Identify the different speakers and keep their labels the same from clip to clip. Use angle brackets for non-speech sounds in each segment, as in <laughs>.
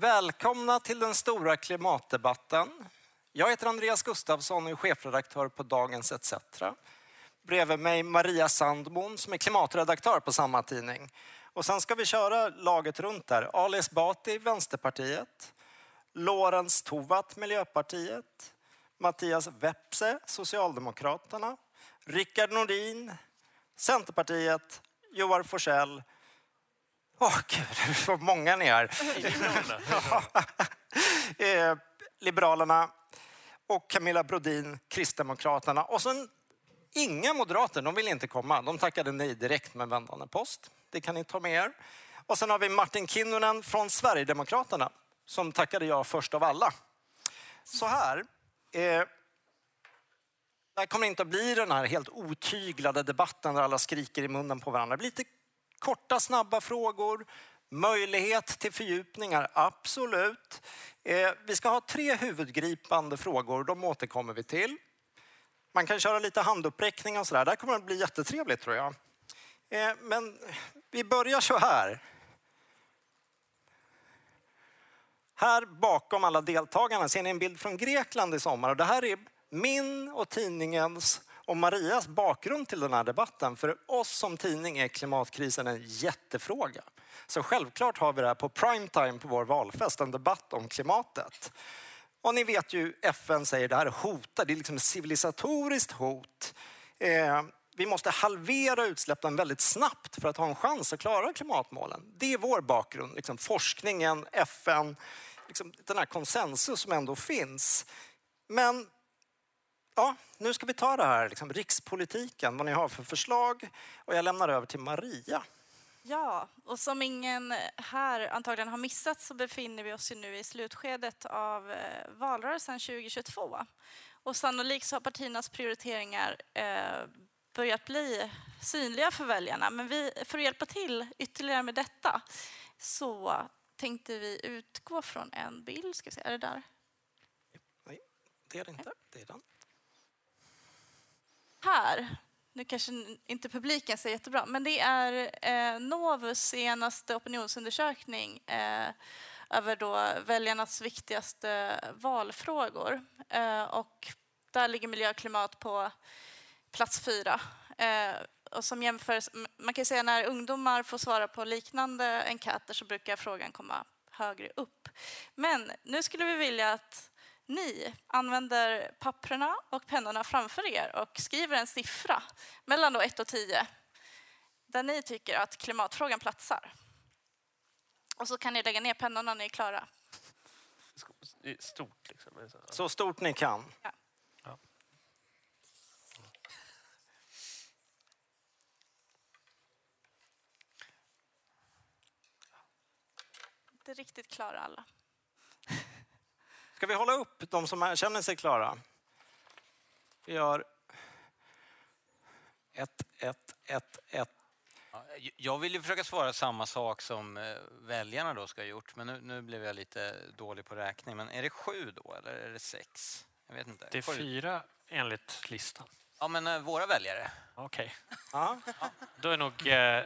Speaker 1: Välkomna till den stora klimatdebatten. Jag heter Andreas Gustafsson och är chefredaktör på Dagens ETC. Bredvid mig Maria Sandbon som är klimatredaktör på samma tidning. Och sen ska vi köra laget runt där. Ali Esbati, Vänsterpartiet. Lorentz Tovatt, Miljöpartiet. Mattias Vepse, Socialdemokraterna. Rickard Nordin, Centerpartiet. Joar Forsell. Åh oh, gud, <laughs> vad många ni är. <laughs> eh, Liberalerna och Camilla Brodin, Kristdemokraterna. Och sen inga moderater, de vill inte komma. De tackade nej direkt med vändande post. Det kan ni ta med er. Och sen har vi Martin Kinnunen från Sverigedemokraterna som tackade jag först av alla. Så här. Eh, det här kommer inte att bli den här helt otyglade debatten där alla skriker i munnen på varandra. Det blir lite korta, snabba frågor. Möjlighet till fördjupningar, absolut. Eh, vi ska ha tre huvudgripande frågor, de återkommer vi till. Man kan köra lite handuppräckning och sådär. Det här kommer att bli jättetrevligt tror jag. Eh, men vi börjar så här. Här bakom alla deltagarna ser ni en bild från Grekland i sommar. Och det här är min och tidningens och Marias bakgrund till den här debatten. För oss som tidning är klimatkrisen en jättefråga. Så självklart har vi det här på primetime på vår valfest, en debatt om klimatet. Och ni vet ju, FN säger att det här hotar, det är liksom ett civilisatoriskt hot. Eh, vi måste halvera utsläppen väldigt snabbt för att ha en chans att klara klimatmålen. Det är vår bakgrund, liksom forskningen, FN, liksom den här konsensus som ändå finns. Men ja, nu ska vi ta det här, liksom, rikspolitiken, vad ni har för förslag. Och jag lämnar över till Maria.
Speaker 2: Ja, och som ingen här antagligen har missat så befinner vi oss nu i slutskedet av eh, valrörelsen 2022. Och sannolikt så har partiernas prioriteringar eh, börjat bli synliga för väljarna. Men vi, för att hjälpa till ytterligare med detta så tänkte vi utgå från en bild. Ska vi se, är det där?
Speaker 1: Nej, det är det inte. Det är den.
Speaker 2: Här nu kanske inte publiken ser jättebra, men det är eh, Novus senaste opinionsundersökning eh, över då väljarnas viktigaste valfrågor. Eh, och där ligger miljö och klimat på plats fyra. Eh, och som jämförs, man kan säga när ungdomar får svara på liknande enkäter så brukar frågan komma högre upp. Men nu skulle vi vilja att ni använder papperna och pennorna framför er och skriver en siffra mellan då 1 och 10 där ni tycker att klimatfrågan platsar. Och så kan ni lägga ner pennorna när ni är klara.
Speaker 3: Stort liksom?
Speaker 1: Så stort ni kan.
Speaker 2: Ja.
Speaker 3: Ja.
Speaker 2: Inte riktigt klara alla.
Speaker 1: Ska vi hålla upp de som känner sig klara? Vi gör ett, ett, ett, ett.
Speaker 4: Jag vill ju försöka svara samma sak som eh, väljarna då ska ha gjort, men nu, nu blev jag lite dålig på räkning. Men är det sju då, eller är det sex? Jag vet inte.
Speaker 3: Det är fyra enligt listan.
Speaker 4: Ja, men eh, våra väljare.
Speaker 3: Okej.
Speaker 1: Ja.
Speaker 3: Då är nog eh,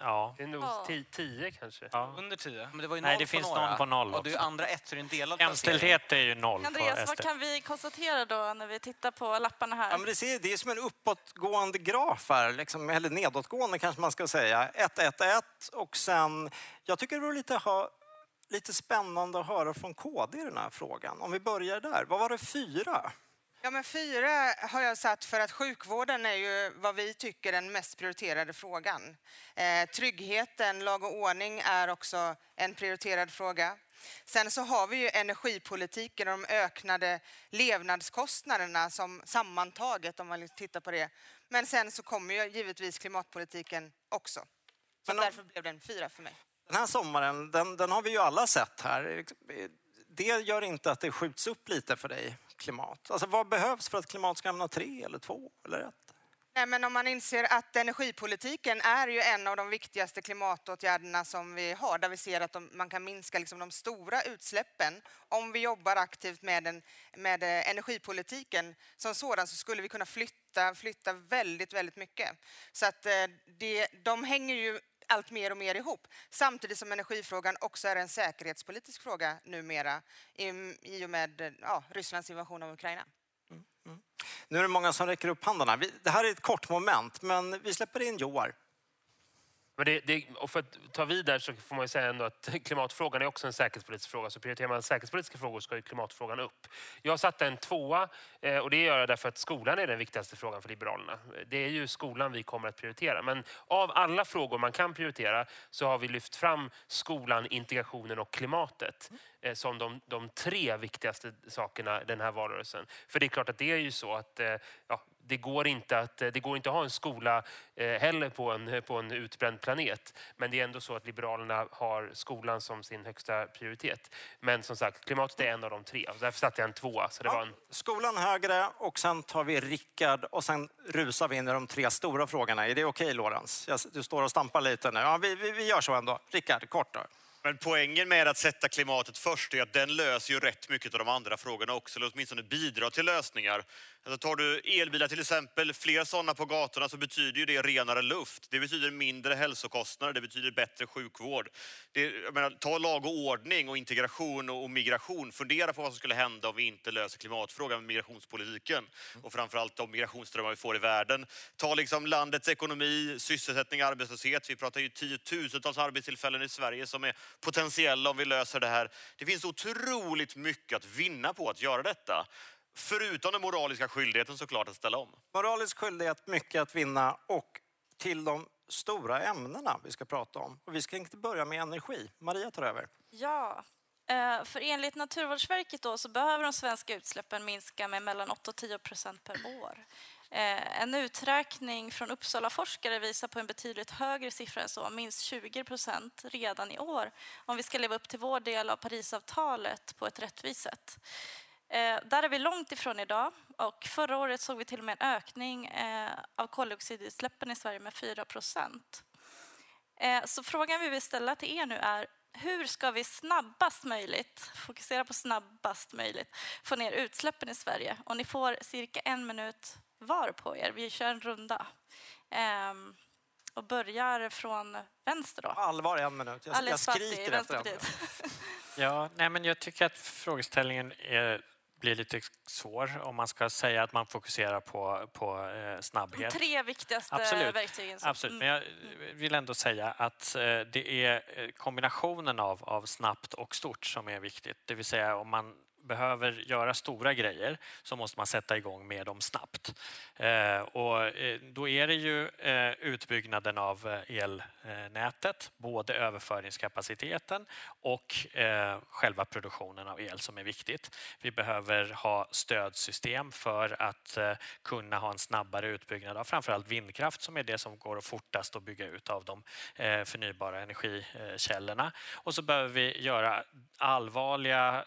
Speaker 3: Ja.
Speaker 5: Det är nog
Speaker 2: Ja.
Speaker 5: ti- tio kanske.
Speaker 3: ja.
Speaker 6: Under tio.
Speaker 4: Men det var ju
Speaker 3: Nej, det finns
Speaker 4: några.
Speaker 3: någon på noll
Speaker 4: Och du andra ett, så det är en delad.
Speaker 3: Jämställdhet är ju noll
Speaker 2: Andreas, vad kan vi konstatera då när vi tittar på lapparna här?
Speaker 1: Ja, men det, ser, det är som en uppåtgående graf här, liksom, eller nedåtgående kanske man ska säga. 1, 1, 1 och sen, jag tycker det vore lite, ha, lite spännande att höra från KD i den här frågan. Om vi börjar där, vad var det fyra?
Speaker 7: Ja, men fyra har jag satt för att sjukvården är ju vad vi tycker den mest prioriterade frågan. Eh, tryggheten, lag och ordning är också en prioriterad fråga. Sen så har vi ju energipolitiken och de ökade levnadskostnaderna som sammantaget om man tittar på det. Men sen så kommer ju givetvis klimatpolitiken också. Så
Speaker 1: om-
Speaker 7: därför blev den fyra för mig.
Speaker 1: Den här sommaren, den, den har vi ju alla sett här. Det gör inte att det skjuts upp lite för dig, klimat. Alltså vad behövs för att klimat ska hamna tre eller två eller ett?
Speaker 7: Nej, men om man inser att energipolitiken är ju en av de viktigaste klimatåtgärderna som vi har, där vi ser att de, man kan minska liksom de stora utsläppen. Om vi jobbar aktivt med, en, med eh, energipolitiken som sådan så skulle vi kunna flytta, flytta väldigt, väldigt mycket. Så att eh, det, de hänger ju allt mer och mer ihop. Samtidigt som energifrågan också är en säkerhetspolitisk fråga numera i, i och med ja, Rysslands invasion av Ukraina. Mm, mm.
Speaker 1: Nu är det många som räcker upp händerna. Vi- Det här är ett kort moment, men vi släpper in Joar.
Speaker 5: Men det, det, och för att ta vid där så får man ju säga ändå att <laughs> klimatfrågan är också en säkerhetspolitisk fråga. Så prioriterar man säkerhetspolitiska frågor ska ju klimatfrågan upp. Jag satte en tvåa eh, och det gör jag därför att skolan är den viktigaste frågan för Liberalerna. Det är ju skolan vi kommer att prioritera. Men av alla frågor man kan prioritera så har vi lyft fram skolan, integrationen och klimatet eh, som de, de tre viktigaste sakerna den här valrörelsen. För det är klart att det är ju så att eh, ja, det går inte att, det går inte att ha en skola eh, heller på en, på en utbränd planet. Men det är ändå så att Liberalerna har skolan som sin högsta prioritet. Men som sagt, klimatet är en av de tre. Därför satte jag en tvåa. Så det var en,
Speaker 1: Skolan högre och sen tar vi Rickard och sen rusar vi in i de tre stora frågorna. Är det okej, Lorentz? Jag- Du står och stampar lite nu. Ja, vi, vi, vi gör så ändå. Rickard, kort då.
Speaker 6: Men poängen med att sätta klimatet först är att den löser ju rätt mycket av de andra frågorna också, eller åtminstone bidrar till lösningar. Alltså tar du elbilar till exempel, fler sådana på gatorna så betyder ju det renare luft. Det betyder mindre hälsokostnader, det betyder bättre sjukvård. Det, jag menar, ta lag och ordning och integration och, och migration. Fundera på vad som skulle hända om vi inte löser klimatfrågan med migrationspolitiken och framförallt de migrationsströmmar vi får i världen. Ta liksom landets ekonomi, sysselsättning, arbetslöshet. Vi pratar ju tiotusentals arbetstillfällen i Sverige som är potentiella om vi löser det här. Det finns otroligt mycket att vinna på att göra detta. Förutom den moraliska skyldigheten såklart att ställa om.
Speaker 1: Moralisk skyldighet, mycket att vinna och till de stora ämnena vi ska prata om. Och vi ska inte börja med energi. Maria tar över.
Speaker 2: Ja, eh, för enligt Naturvårdsverket då så behöver de svenska utsläppen minska med mellan 8 och 10 procent per år. Eh, En uträkning från Uppsala-forskare visar på en betydligt högre siffra än så, minst 20 procent redan i år, om vi ska leva upp till vår del av Parisavtalet på ett rättvist sätt. Eh, där är vi långt ifrån idag och förra året såg vi till och med en ökning eh, av koldioxidutsläppen i Sverige med 4 procent. Eh, Så frågan vi vill ställa till er nu är hur ska vi snabbast möjligt, fokusera på snabbast möjligt, få ner utsläppen i Sverige? Och ni får cirka en minut var på er. Vi kör en runda. Ehm, och börjar från vänster då.
Speaker 1: Allvar, en minut. Jag, jag skriker efter en
Speaker 2: Vänsterpartiet.
Speaker 3: Ja, nej, men jag tycker att frågeställningen är, blir lite svår om man ska säga att man fokuserar på, på eh,
Speaker 2: De
Speaker 3: snabbhet.
Speaker 2: tre viktigaste
Speaker 3: Absolut.
Speaker 2: verktygen. som-
Speaker 3: Absolut, men
Speaker 2: Mm.
Speaker 3: jag vill ändå säga att eh, det är eh, kombinationen av, av snabbt och stort som är viktigt. Det vill säga om man behöver göra stora grejer så måste man sätta igång med dem snabbt. Eh, och eh, då är det ju eh, utbyggnaden av elnätet, både överföringskapaciteten och själva produktionen av el som är viktigt. Vi behöver ha stödsystem för att kunna ha en snabbare utbyggnad av framförallt vindkraft som är det som går fortast att bygga ut av de förnybara energikällorna. Och så behöver vi göra allvarliga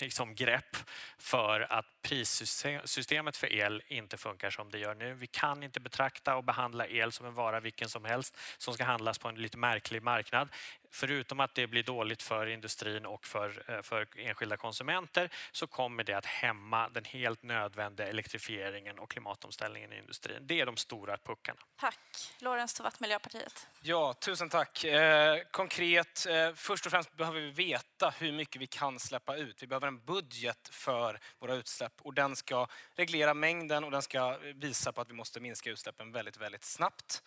Speaker 3: liksom grepp för att prissystemet för el inte funkar som det gör nu. Vi kan inte betrakta och behandla el som en vara vilken som helst som ska handlas på en lite märklig marknad. Förutom att det blir dåligt för industrin och för, eh, för enskilda konsumenter så kommer det att hämma den helt nödvändiga elektrifieringen och klimatomställningen i industrin. Det är de stora puckarna.
Speaker 2: Tack. Lorentz Tovatt, Miljöpartiet.
Speaker 8: Ja, tusen tack. Eh, konkret, eh, först och främst behöver vi veta hur mycket vi kan släppa ut. Vi behöver en budget för våra utsläpp och den ska reglera mängden och den ska visa på att vi måste minska utsläppen väldigt, väldigt snabbt.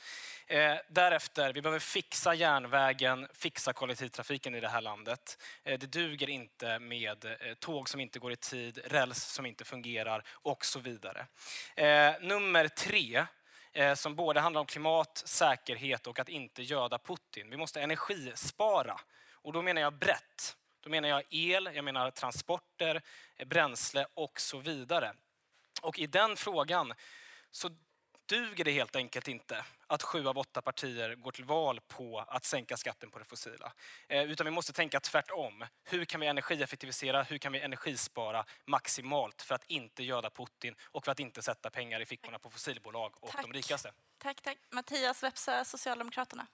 Speaker 8: Eh, därefter, vi behöver fixa järnvägen, fixa kollektivtrafiken i det här landet. Eh, det duger inte med eh, tåg som inte går i tid, räls som inte fungerar och så vidare. Eh, nummer tre, som både handlar om klimat, säkerhet och att inte göda Putin. Vi måste energispara och då menar jag brett. Då menar jag el, jag menar transporter, bränsle och så vidare. Och i den frågan så duger det helt enkelt inte att sju av åtta partier går till val på att sänka skatten på det fossila. Eh, utan vi måste tänka tvärtom. Hur kan vi energieffektivisera? Hur kan vi energispara maximalt för att inte göda Putin och för att inte sätta pengar i fickorna på fossilbolag och
Speaker 2: Tack.
Speaker 8: de rikaste?
Speaker 2: Tack, tack. Mattias Vepsä, Socialdemokraterna.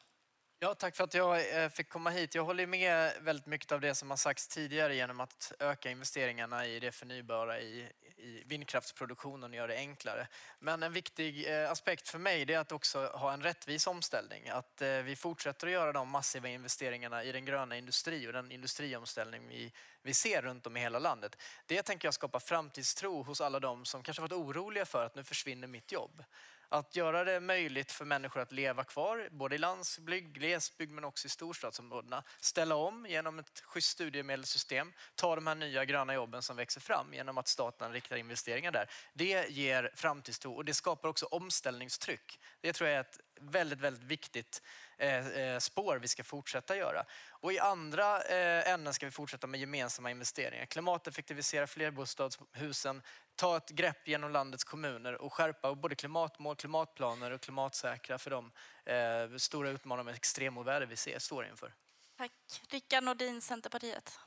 Speaker 9: Ja, tack för att jag eh, fick komma hit. Jag håller med väldigt mycket av det som har sagts tidigare genom att öka investeringarna i det förnybara i, i vindkraftsproduktionen och göra det enklare. Men en viktig eh, aspekt för mig är att också ha en rättvis omställning. Att eh, vi fortsätter att göra de massiva investeringarna i den gröna industri och den industriomställning vi, vi ser runt om i hela landet. Det tänker jag skapa framtidstro hos alla de som kanske varit oroliga för att nu försvinner mitt jobb. Att göra det möjligt för människor att leva kvar, både i landsbygd, glesbygd men också i storstadsområdena. Ställa om genom ett schysst studiemedelssystem. Ta de här nya gröna jobben som växer fram genom att staten riktar investeringar där. Det ger framtidstro och det skapar också omställningstryck. Det tror jag är ett väldigt, väldigt viktigt Eh, eh, spår vi ska fortsätta göra. Och i andra eh, änden ska vi fortsätta med gemensamma investeringar. Klimateffektivisera flerbostadshusen, ta ett grepp genom landets kommuner och skärpa både klimatmål, klimatplaner och klimatsäkra för de stora utmaningar med extremoväder vi ser, står inför.
Speaker 2: Tack. Rickard Nordin, Centerpartiet.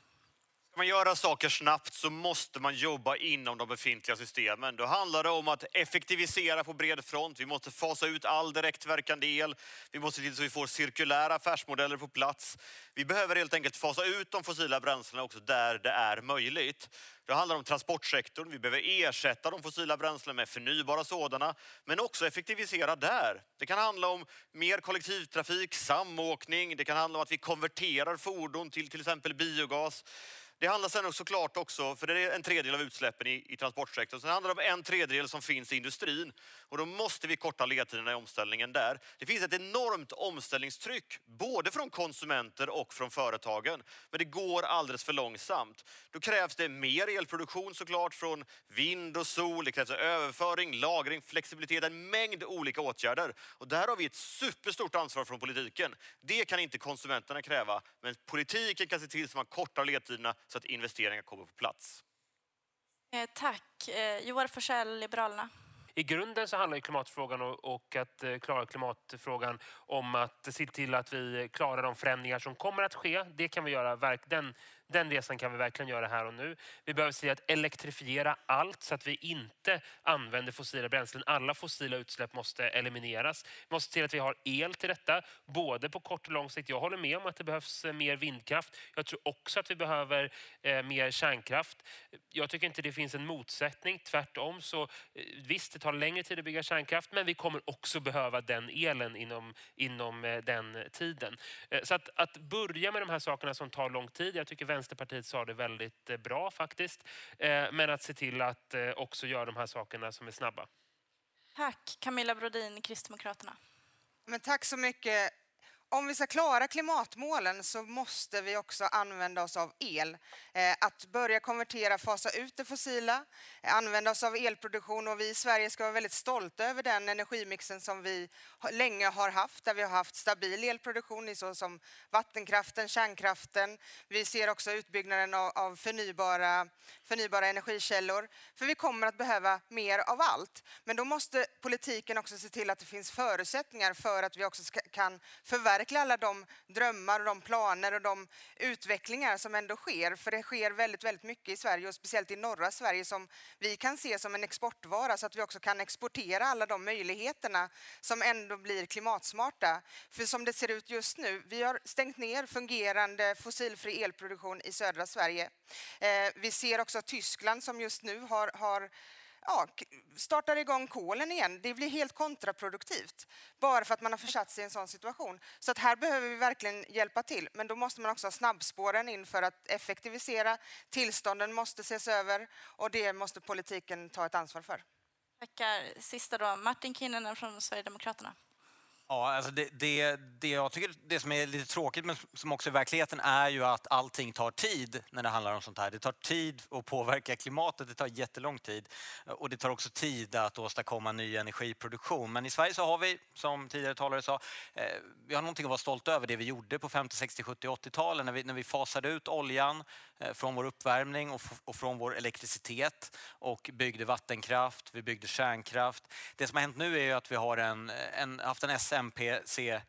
Speaker 6: Ska man göra saker snabbt så måste man jobba inom de befintliga systemen. Då handlar det om att effektivisera på bred front. Vi måste fasa ut all direktverkande el. Vi måste se till så vi får cirkulära affärsmodeller på plats. Vi behöver helt enkelt fasa ut de fossila bränslena också där det är möjligt. Det handlar om transportsektorn. Vi behöver ersätta de fossila bränslena med förnybara sådana, men också effektivisera där. Det kan handla om mer kollektivtrafik, samåkning. Det kan handla om att vi konverterar fordon till till exempel biogas. Det handlar sen också såklart också, för det är en tredjedel av utsläppen i, i transportsektorn. Sen handlar det om en tredjedel som finns i industrin. Och då måste vi korta ledtiderna i omställningen där. Det finns ett enormt omställningstryck, både från konsumenter och från företagen. Men det går alldeles för långsamt. Då krävs det mer elproduktion såklart från vind och sol. Det krävs överföring, lagring, flexibilitet, en mängd olika åtgärder. Och där har vi ett superstort ansvar från politiken. Det kan inte konsumenterna kräva, men politiken kan se till att man kortar ledtiderna så att investeringar kommer på plats.
Speaker 2: Eh, tack. Eh, Joar Forssell, Liberalerna.
Speaker 5: I grunden så handlar klimatfrågan och, att eh, klara klimatfrågan om att se till att vi klarar de förändringar som kommer att ske. Det kan vi göra, verk, den, den resan kan vi verkligen göra här och nu. Vi behöver se att elektrifiera allt så att vi inte använder fossila bränslen. Alla fossila utsläpp måste elimineras. Vi måste se till att vi har el till detta, både på kort och lång sikt. Jag håller med om att det behövs eh, mer vindkraft. Jag tror också att vi behöver eh, mer kärnkraft. Jag tycker inte det finns en motsättning. Tvärtom så eh, visst, det tar längre tid att bygga kärnkraft, men vi kommer också behöva den elen inom, inom eh, den tiden. Eh, så att, att börja med de här sakerna som tar lång tid. Jag tycker Vänsterpartiet sa det väldigt eh, bra faktiskt. Eh, Men att se till att eh, också göra de här sakerna som är snabba.
Speaker 2: Tack. Camilla Brodin, Kristdemokraterna.
Speaker 7: Men tack så mycket. Om vi ska klara klimatmålen så måste vi också använda oss av el. Eh, att börja konvertera, fasa ut det fossila, eh, använda oss av elproduktion och vi i Sverige ska vara väldigt stolta över den energimixen som vi länge har haft, där vi har haft stabil elproduktion i så som vattenkraften, kärnkraften. Vi ser också utbyggnaden av förnybara, förnybara energikällor. För vi kommer att behöva mer av allt. Men då måste politiken också se till att det finns förutsättningar för att vi också ska, kan förverkliga alla de drömmar och de planer och de utvecklingar som ändå sker. För det sker väldigt, väldigt mycket i Sverige och speciellt i norra Sverige som vi kan se som en exportvara så att vi också kan exportera alla de möjligheterna som ändå blir klimatsmarta. För som det ser ut just nu, vi har stängt ner fungerande fossilfri elproduktion i södra Sverige. Eh, vi ser också Alltså, Tyskland som just nu har, har ja, startar igång kolen igen. Det blir helt kontraproduktivt bara för att man har försatt sig i en sån situation. Så att här behöver vi verkligen hjälpa till. Men då måste man också ha snabbspåren in för att effektivisera. Tillstånden måste ses över och det måste politiken ta ett ansvar för.
Speaker 2: Tackar. Sista då, Martin Kinnunen från Sverigedemokraterna.
Speaker 4: Ja, alltså det, det, det jag tycker det som är lite tråkigt men som också är verkligheten är ju att allting tar tid när det handlar om sånt här. Det tar tid att påverka klimatet, det tar jättelång tid och det tar också tid att åstadkomma ny energiproduktion. Men i Sverige så har vi, som tidigare talare sa, eh, vi har någonting att vara stolta över det vi gjorde på 50, 60, 70, 80-talen när vi, när vi fasade ut oljan eh, från vår uppvärmning och, f- och från vår elektricitet och byggde vattenkraft, vi byggde kärnkraft. Det som har hänt nu är ju att vi har en, en, haft en MP, C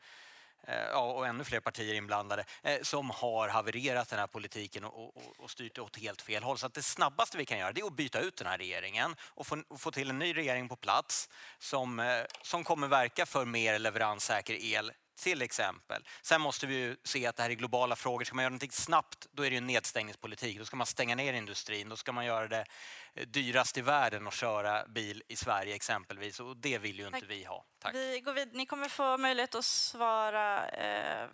Speaker 4: eh, ja, och ännu fler partier inblandade eh, som har havererat den här politiken och, och, och styrt åt helt fel håll. Så att det snabbaste vi kan göra det är att byta ut den här regeringen och få, och få till en ny regering på plats som, eh, som kommer verka för mer leveranssäker el till exempel. Sen måste vi ju se att det här är globala frågor. Ska man göra någonting snabbt, då är det ju en nedstängningspolitik. Då ska man stänga ner industrin. Då ska man göra det dyrast i världen att köra bil i Sverige exempelvis. Och det vill ju inte
Speaker 2: Tack.
Speaker 4: vi ha. Tack.
Speaker 2: Vi går vid, ni kommer få möjlighet att svara eh,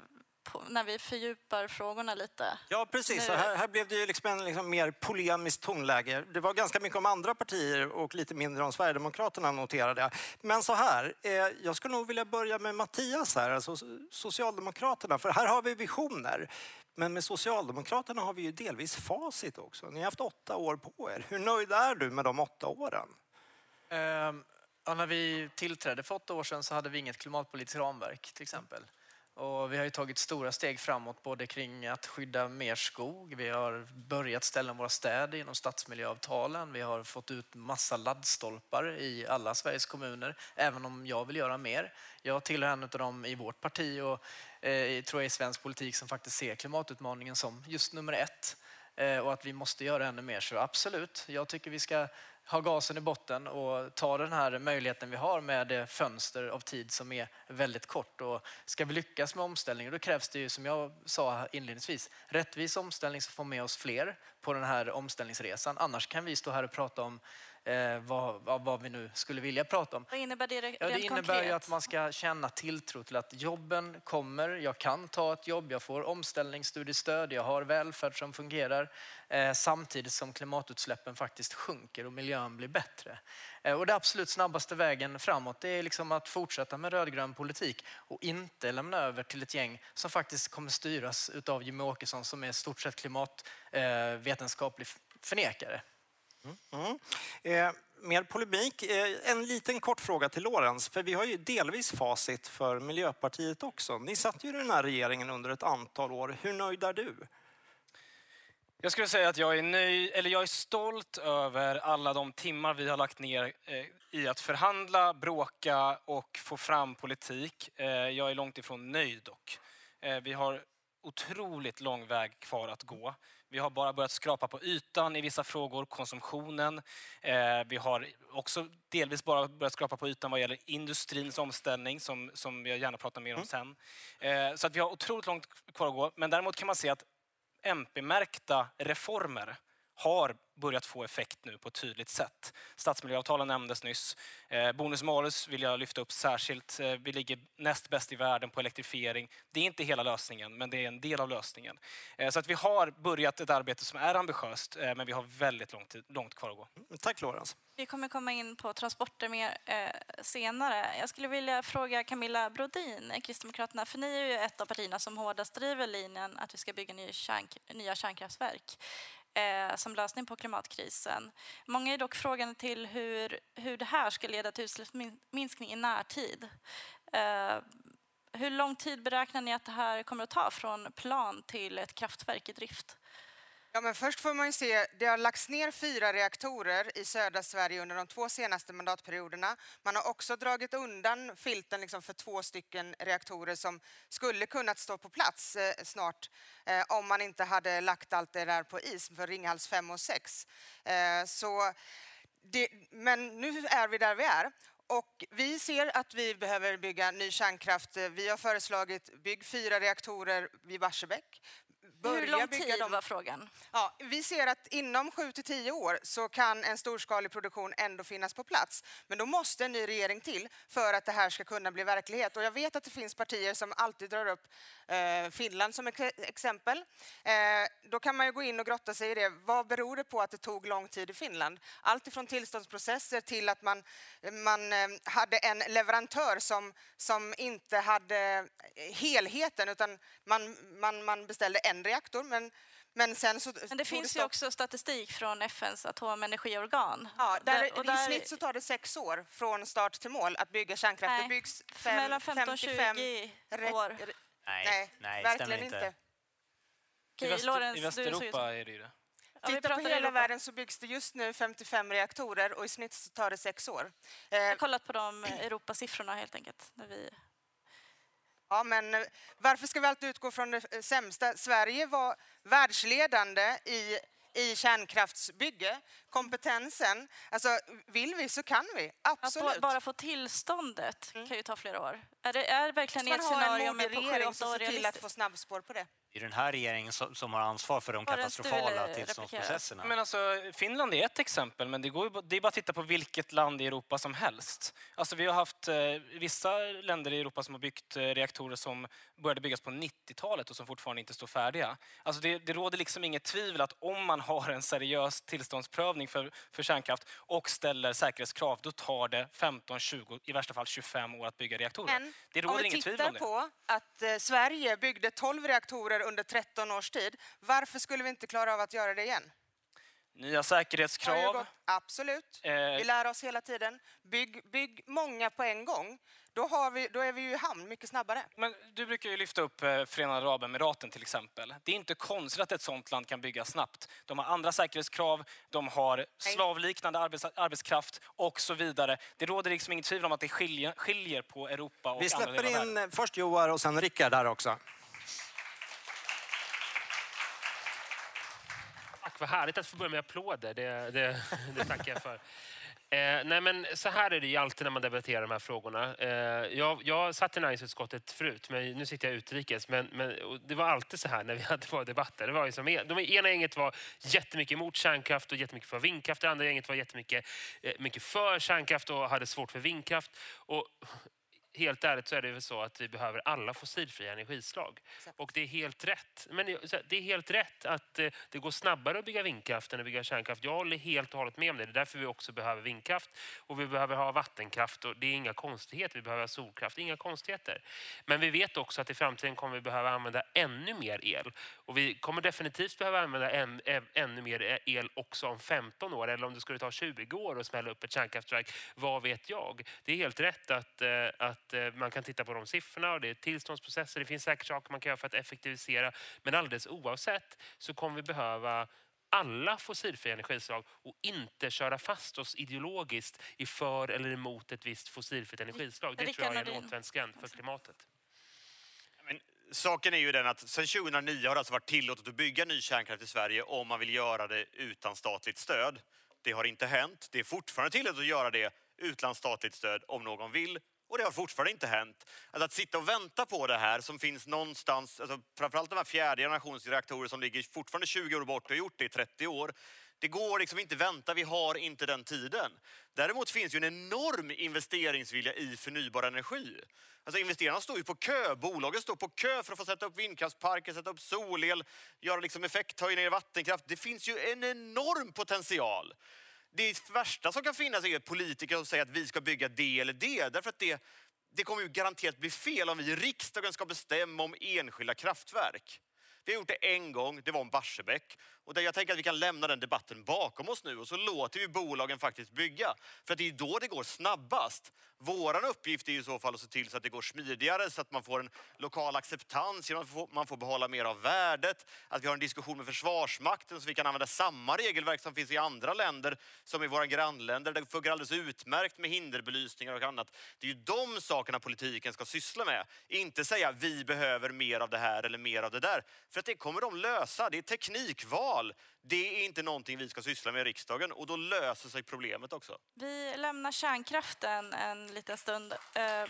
Speaker 2: på, när vi fördjupar frågorna lite.
Speaker 1: Ja, precis. Här, här blev det ju liksom en liksom mer polemiskt tonläge. Det var ganska mycket om andra partier och lite mindre om Sverigedemokraterna noterade jag. Men så här, eh, jag skulle nog vilja börja med Mattias här, alltså Socialdemokraterna. För här har vi visioner. Men med Socialdemokraterna har vi ju delvis facit också. Ni har haft åtta år på er. Hur nöjd är du med de åtta åren?
Speaker 9: Ehm, ja, när vi tillträdde för åtta år sedan så hade vi inget klimatpolitiskt ramverk till exempel. Och vi har ju tagit stora steg framåt både kring att skydda mer skog. Vi har börjat ställa våra städer genom stadsmiljöavtalen. Vi har fått ut massa laddstolpar i alla Sveriges kommuner, även om jag vill göra mer. Jag tillhör en av dem i vårt parti och eh, tror jag i svensk politik som faktiskt ser klimatutmaningen som just nummer ett eh, och att vi måste göra ännu mer. Så absolut, jag tycker vi ska ha gasen i botten och ta den här möjligheten vi har med det fönster av tid som är väldigt kort. Och ska vi lyckas med omställningen då krävs det ju som jag sa inledningsvis rättvis omställning som får med oss fler på den här omställningsresan. Annars kan vi stå här och prata om eh, vad, vad, vad vi nu skulle vilja prata om.
Speaker 2: Vad innebär det re-
Speaker 9: Ja, det
Speaker 2: rent
Speaker 9: innebär
Speaker 2: konkret?
Speaker 9: ju att man ska känna tilltro till att jobben kommer. Jag kan ta ett jobb, jag får omställningsstudiestöd, jag har välfärd som fungerar eh, samtidigt som klimatutsläppen faktiskt sjunker och miljön blir bättre. Eh, och det absolut snabbaste vägen framåt det är liksom att fortsätta med rödgrön politik och inte lämna över till ett gäng som faktiskt kommer styras av Jimmie Åkesson som är i stort sett klimatvetenskaplig förnekare.
Speaker 1: Mm. Eh, mer polemik. Eh, en liten kort fråga till Lorentz, för vi har ju delvis facit för Miljöpartiet också. Ni satt ju i den här regeringen under ett antal år. Hur nöjd är du?
Speaker 8: Jag skulle säga att jag är nöjd, eller jag är stolt över alla de timmar vi har lagt ner eh, i att förhandla, bråka och få fram politik. Eh, jag är långt ifrån nöjd dock. Eh, vi har otroligt lång väg kvar att gå. Vi har bara börjat skrapa på ytan i vissa frågor, konsumtionen. Eh, vi har också delvis bara börjat skrapa på ytan vad gäller industrins omställning som, som jag gärna pratar mer om sen. Eh, så att vi har otroligt långt kvar att gå. Men däremot kan man se att MP-märkta reformer har börjat få effekt nu på ett tydligt sätt. Stadsmiljöavtalen nämndes nyss. Eh, bonus malus vill jag lyfta upp särskilt. Eh, vi ligger näst bäst i världen på elektrifiering. Det är inte hela lösningen, men det är en del av lösningen. Eh, så att vi har börjat ett arbete som är ambitiöst, men vi har väldigt långt, långt kvar att gå.
Speaker 1: Tack Lorenz.
Speaker 2: Vi kommer komma in på transporter mer eh, senare. Jag skulle vilja fråga Camilla Brodin, Kristdemokraterna, för ni är ju ett av partierna som hårdast driver linjen att vi ska bygga ny kärnk nya kärnkraftverk eh, som lösning på klimatkrisen. Många är dock frågande till hur, hur det här ska leda till utsläppsminskning i närtid. Eh, hur lång tid beräknar ni att det här kommer att ta från plan till ett kraftverk i drift?
Speaker 7: Ja, men först får man ju se, det har lagts ner fyra reaktorer i södra Sverige under de två senaste mandatperioderna. Man har också dragit undan filten liksom för två stycken reaktorer som skulle kunnat stå på plats eh, snart eh, om man inte hade lagt allt det där på is för Ringhals 5 och 6. Eh, så det, men nu är vi där vi är. Och vi ser att vi behöver bygga ny kärnkraft. Eh, vi har föreslagit bygg fyra reaktorer vid Barsebäck
Speaker 2: hur lång tid
Speaker 7: dem.
Speaker 2: var frågan?
Speaker 7: Ja, vi ser att inom 7 till 10 år så kan en storskalig produktion ändå finnas på plats. Men då måste en ny regering till för att det här ska kunna bli verklighet. Och jag vet att det finns partier som alltid drar upp eh, Finland som ex- exempel. Eh, då kan man ju gå in och grotta sig i det. Vad beror det på att det tog lång tid i Finland? Allt ifrån tillståndsprocesser till att man, man eh, hade en leverantör som, som inte hade helheten utan man, man, man beställde en reaktor men men sen så
Speaker 2: Men det finns ju
Speaker 7: stopp.
Speaker 2: också statistik från FNs atomenergiorgan.
Speaker 7: Ja, där,
Speaker 2: och
Speaker 7: I snitt så tar det sex år från start till mål att bygga kärnkraft.
Speaker 2: Nej,
Speaker 7: det byggs fem,
Speaker 2: mellan 15 och
Speaker 7: 55
Speaker 2: 20
Speaker 7: rätt-
Speaker 2: år.
Speaker 4: Nej,
Speaker 7: Nej,
Speaker 4: nej,
Speaker 7: verkligen inte.
Speaker 4: inte.
Speaker 8: I,
Speaker 2: Okej,
Speaker 8: Väster,
Speaker 2: Lorentz,
Speaker 8: I
Speaker 2: du såg ut som-
Speaker 8: Västeuropa är det ju det.
Speaker 2: Ja, vi
Speaker 7: Titta på hela
Speaker 2: Europa.
Speaker 7: världen så byggs det just nu 55 reaktorer och i snitt så tar det sex år.
Speaker 2: Jag
Speaker 7: Eh,
Speaker 2: har kollat på de Europasiffrorna helt enkelt. När vi...
Speaker 7: Ja, men eh, varför ska vi alltid utgå från det eh, sämsta? Sverige var världsledande i, i kärnkraftsbygge, kompetensen. Alltså, vill vi så kan vi,
Speaker 2: Att
Speaker 7: absolut.
Speaker 2: bara få tillståndet kan ju ta flera år. Är det är verkligen
Speaker 7: man
Speaker 2: ert
Speaker 7: har en
Speaker 2: scenario
Speaker 7: modig
Speaker 2: med på
Speaker 7: regering
Speaker 2: 7-8
Speaker 7: som
Speaker 2: år
Speaker 7: ser till att få snabbspår på det.
Speaker 4: Det är den här regeringen som, som har ansvar för de katastrofala
Speaker 2: replikera?
Speaker 4: tillståndsprocesserna.
Speaker 8: Men alltså, Finland är ett exempel, men det, går det är bara att titta på vilket land i Europa som helst. Alltså, vi har haft eh, vissa länder i Europa som har byggt eh, reaktorer som började byggas på 90-talet och som fortfarande inte står färdiga. Alltså, det, det råder liksom inget tvivel att om man har en seriös tillståndsprövning för, för kärnkraft och ställer säkerhetskrav, då tar det 15, 20, i värsta fall 25 år att bygga reaktorer.
Speaker 7: Men
Speaker 8: det
Speaker 7: om
Speaker 8: råder
Speaker 7: vi
Speaker 8: inget tvivel
Speaker 7: tittar
Speaker 8: om det.
Speaker 7: på att eh, Sverige byggde 12 reaktorer under 13 års tid, varför skulle vi inte klara av att göra det igen?
Speaker 8: Nya säkerhetskrav.
Speaker 7: Absolut.
Speaker 8: Eh,
Speaker 7: Vi lär oss hela tiden. Bygg, bygg många på en gång. Då, har vi, då är vi ju i hamn mycket snabbare.
Speaker 8: Men du brukar ju lyfta upp eh, Förenade Arabemiraten till exempel. Det är inte konstigt att ett sånt land kan bygga snabbt. De har andra säkerhetskrav, de har slavliknande arbets arbetskraft och så vidare. Det råder liksom inget tvivel om att det skiljer, skiljer på Europa och
Speaker 1: Vi
Speaker 8: andra
Speaker 1: släpper
Speaker 8: delar av
Speaker 1: in
Speaker 8: världen.
Speaker 1: eh, först Joar och sen Rickard där också.
Speaker 5: Tack, vad härligt att få börja med applåder. Det, det, det tackar jag för. Eh, nej men så här är det ju alltid när man debatterar de här frågorna. Eh, jag, jag satt i näringsutskottet förut, men nu sitter jag utrikes. Men, men det var alltid så här när vi hade våra debatter. Det var liksom, de ena gänget var jättemycket emot kärnkraft och jättemycket för vindkraft. Det andra gänget var jättemycket eh, mycket för kärnkraft och hade svårt för vindkraft. Och helt ärligt så är det väl så att vi behöver alla fossilfria energislag. Och det är helt rätt. Men det- här, det är helt rätt att eh, det går snabbare att bygga vindkraft än att bygga kärnkraft. Jag håller helt och hållet med om det. Det är därför vi också behöver vindkraft och vi behöver ha vattenkraft. Och det är inga konstigheter. Vi behöver ha solkraft. Inga konstigheter. Men vi vet också att i framtiden kommer vi behöva använda ännu mer el. Och vi kommer definitivt behöva använda än, än, ännu mer el också om 15 år. Eller om det skulle ta 20 år att smälla upp ett kärnkraftverk. Vad vet jag? Det är helt rätt att, eh, att eh, man kan titta på de siffrorna och det är tillståndsprocesser. Det finns säkert saker man kan göra för att effektivisera. Men alldeles oavsett så kommer vi behöva alla fossilfria energislag och inte köra fast oss ideologiskt i för eller emot ett visst fossilfritt energislag. Det tror jag är en återvändsgränd för klimatet.
Speaker 6: Men saken är ju den att sedan 2009 har det alltså varit tillåtet att bygga ny kärnkraft i Sverige om man vill göra det utan statligt stöd. Det har inte hänt. Det är fortfarande tillåtet att göra det utan statligt stöd om någon vill. Och det har fortfarande inte hänt. Alltså att sitta och vänta på det här som finns någonstans, alltså framförallt de här fjärde generationens reaktorer som ligger fortfarande 20 år bort och har gjort det i 30 år. Det går liksom inte vänta, vi har inte den tiden. Däremot finns ju en enorm investeringsvilja i förnybar energi. Alltså investerarna står ju på kö, bolagen står på kö för att få sätta upp vindkraftsparker, sätta upp solel, göra liksom effekthöjningar i vattenkraft. Det finns ju en enorm potential. Det värsta som kan finnas är politiker som säger att vi ska bygga det eller det. Därför att det, det kommer ju garanterat bli fel om vi i riksdagen ska bestämma om enskilda kraftverk. Vi har gjort det en gång, det var om Barsebäck. Och där jag tänker att vi kan lämna den debatten bakom oss nu och så låter vi bolagen faktiskt bygga. För att det är då det går snabbast. Våran uppgift är i så fall att se till så att det går smidigare så att man får en lokal acceptans genom att man får behålla mer av värdet. Att vi har en diskussion med Försvarsmakten så vi kan använda samma regelverk som finns i andra länder som i våra grannländer. Det funkar alldeles utmärkt med hinderbelysningar och annat. Det är ju de sakerna politiken ska syssla med. Inte säga vi behöver mer av det här eller mer av det där. För att det kommer de lösa. Det är teknikval. Det är inte någonting vi ska syssla med i riksdagen och då löser sig problemet också.
Speaker 2: Vi lämnar kärnkraften en liten stund. Eh,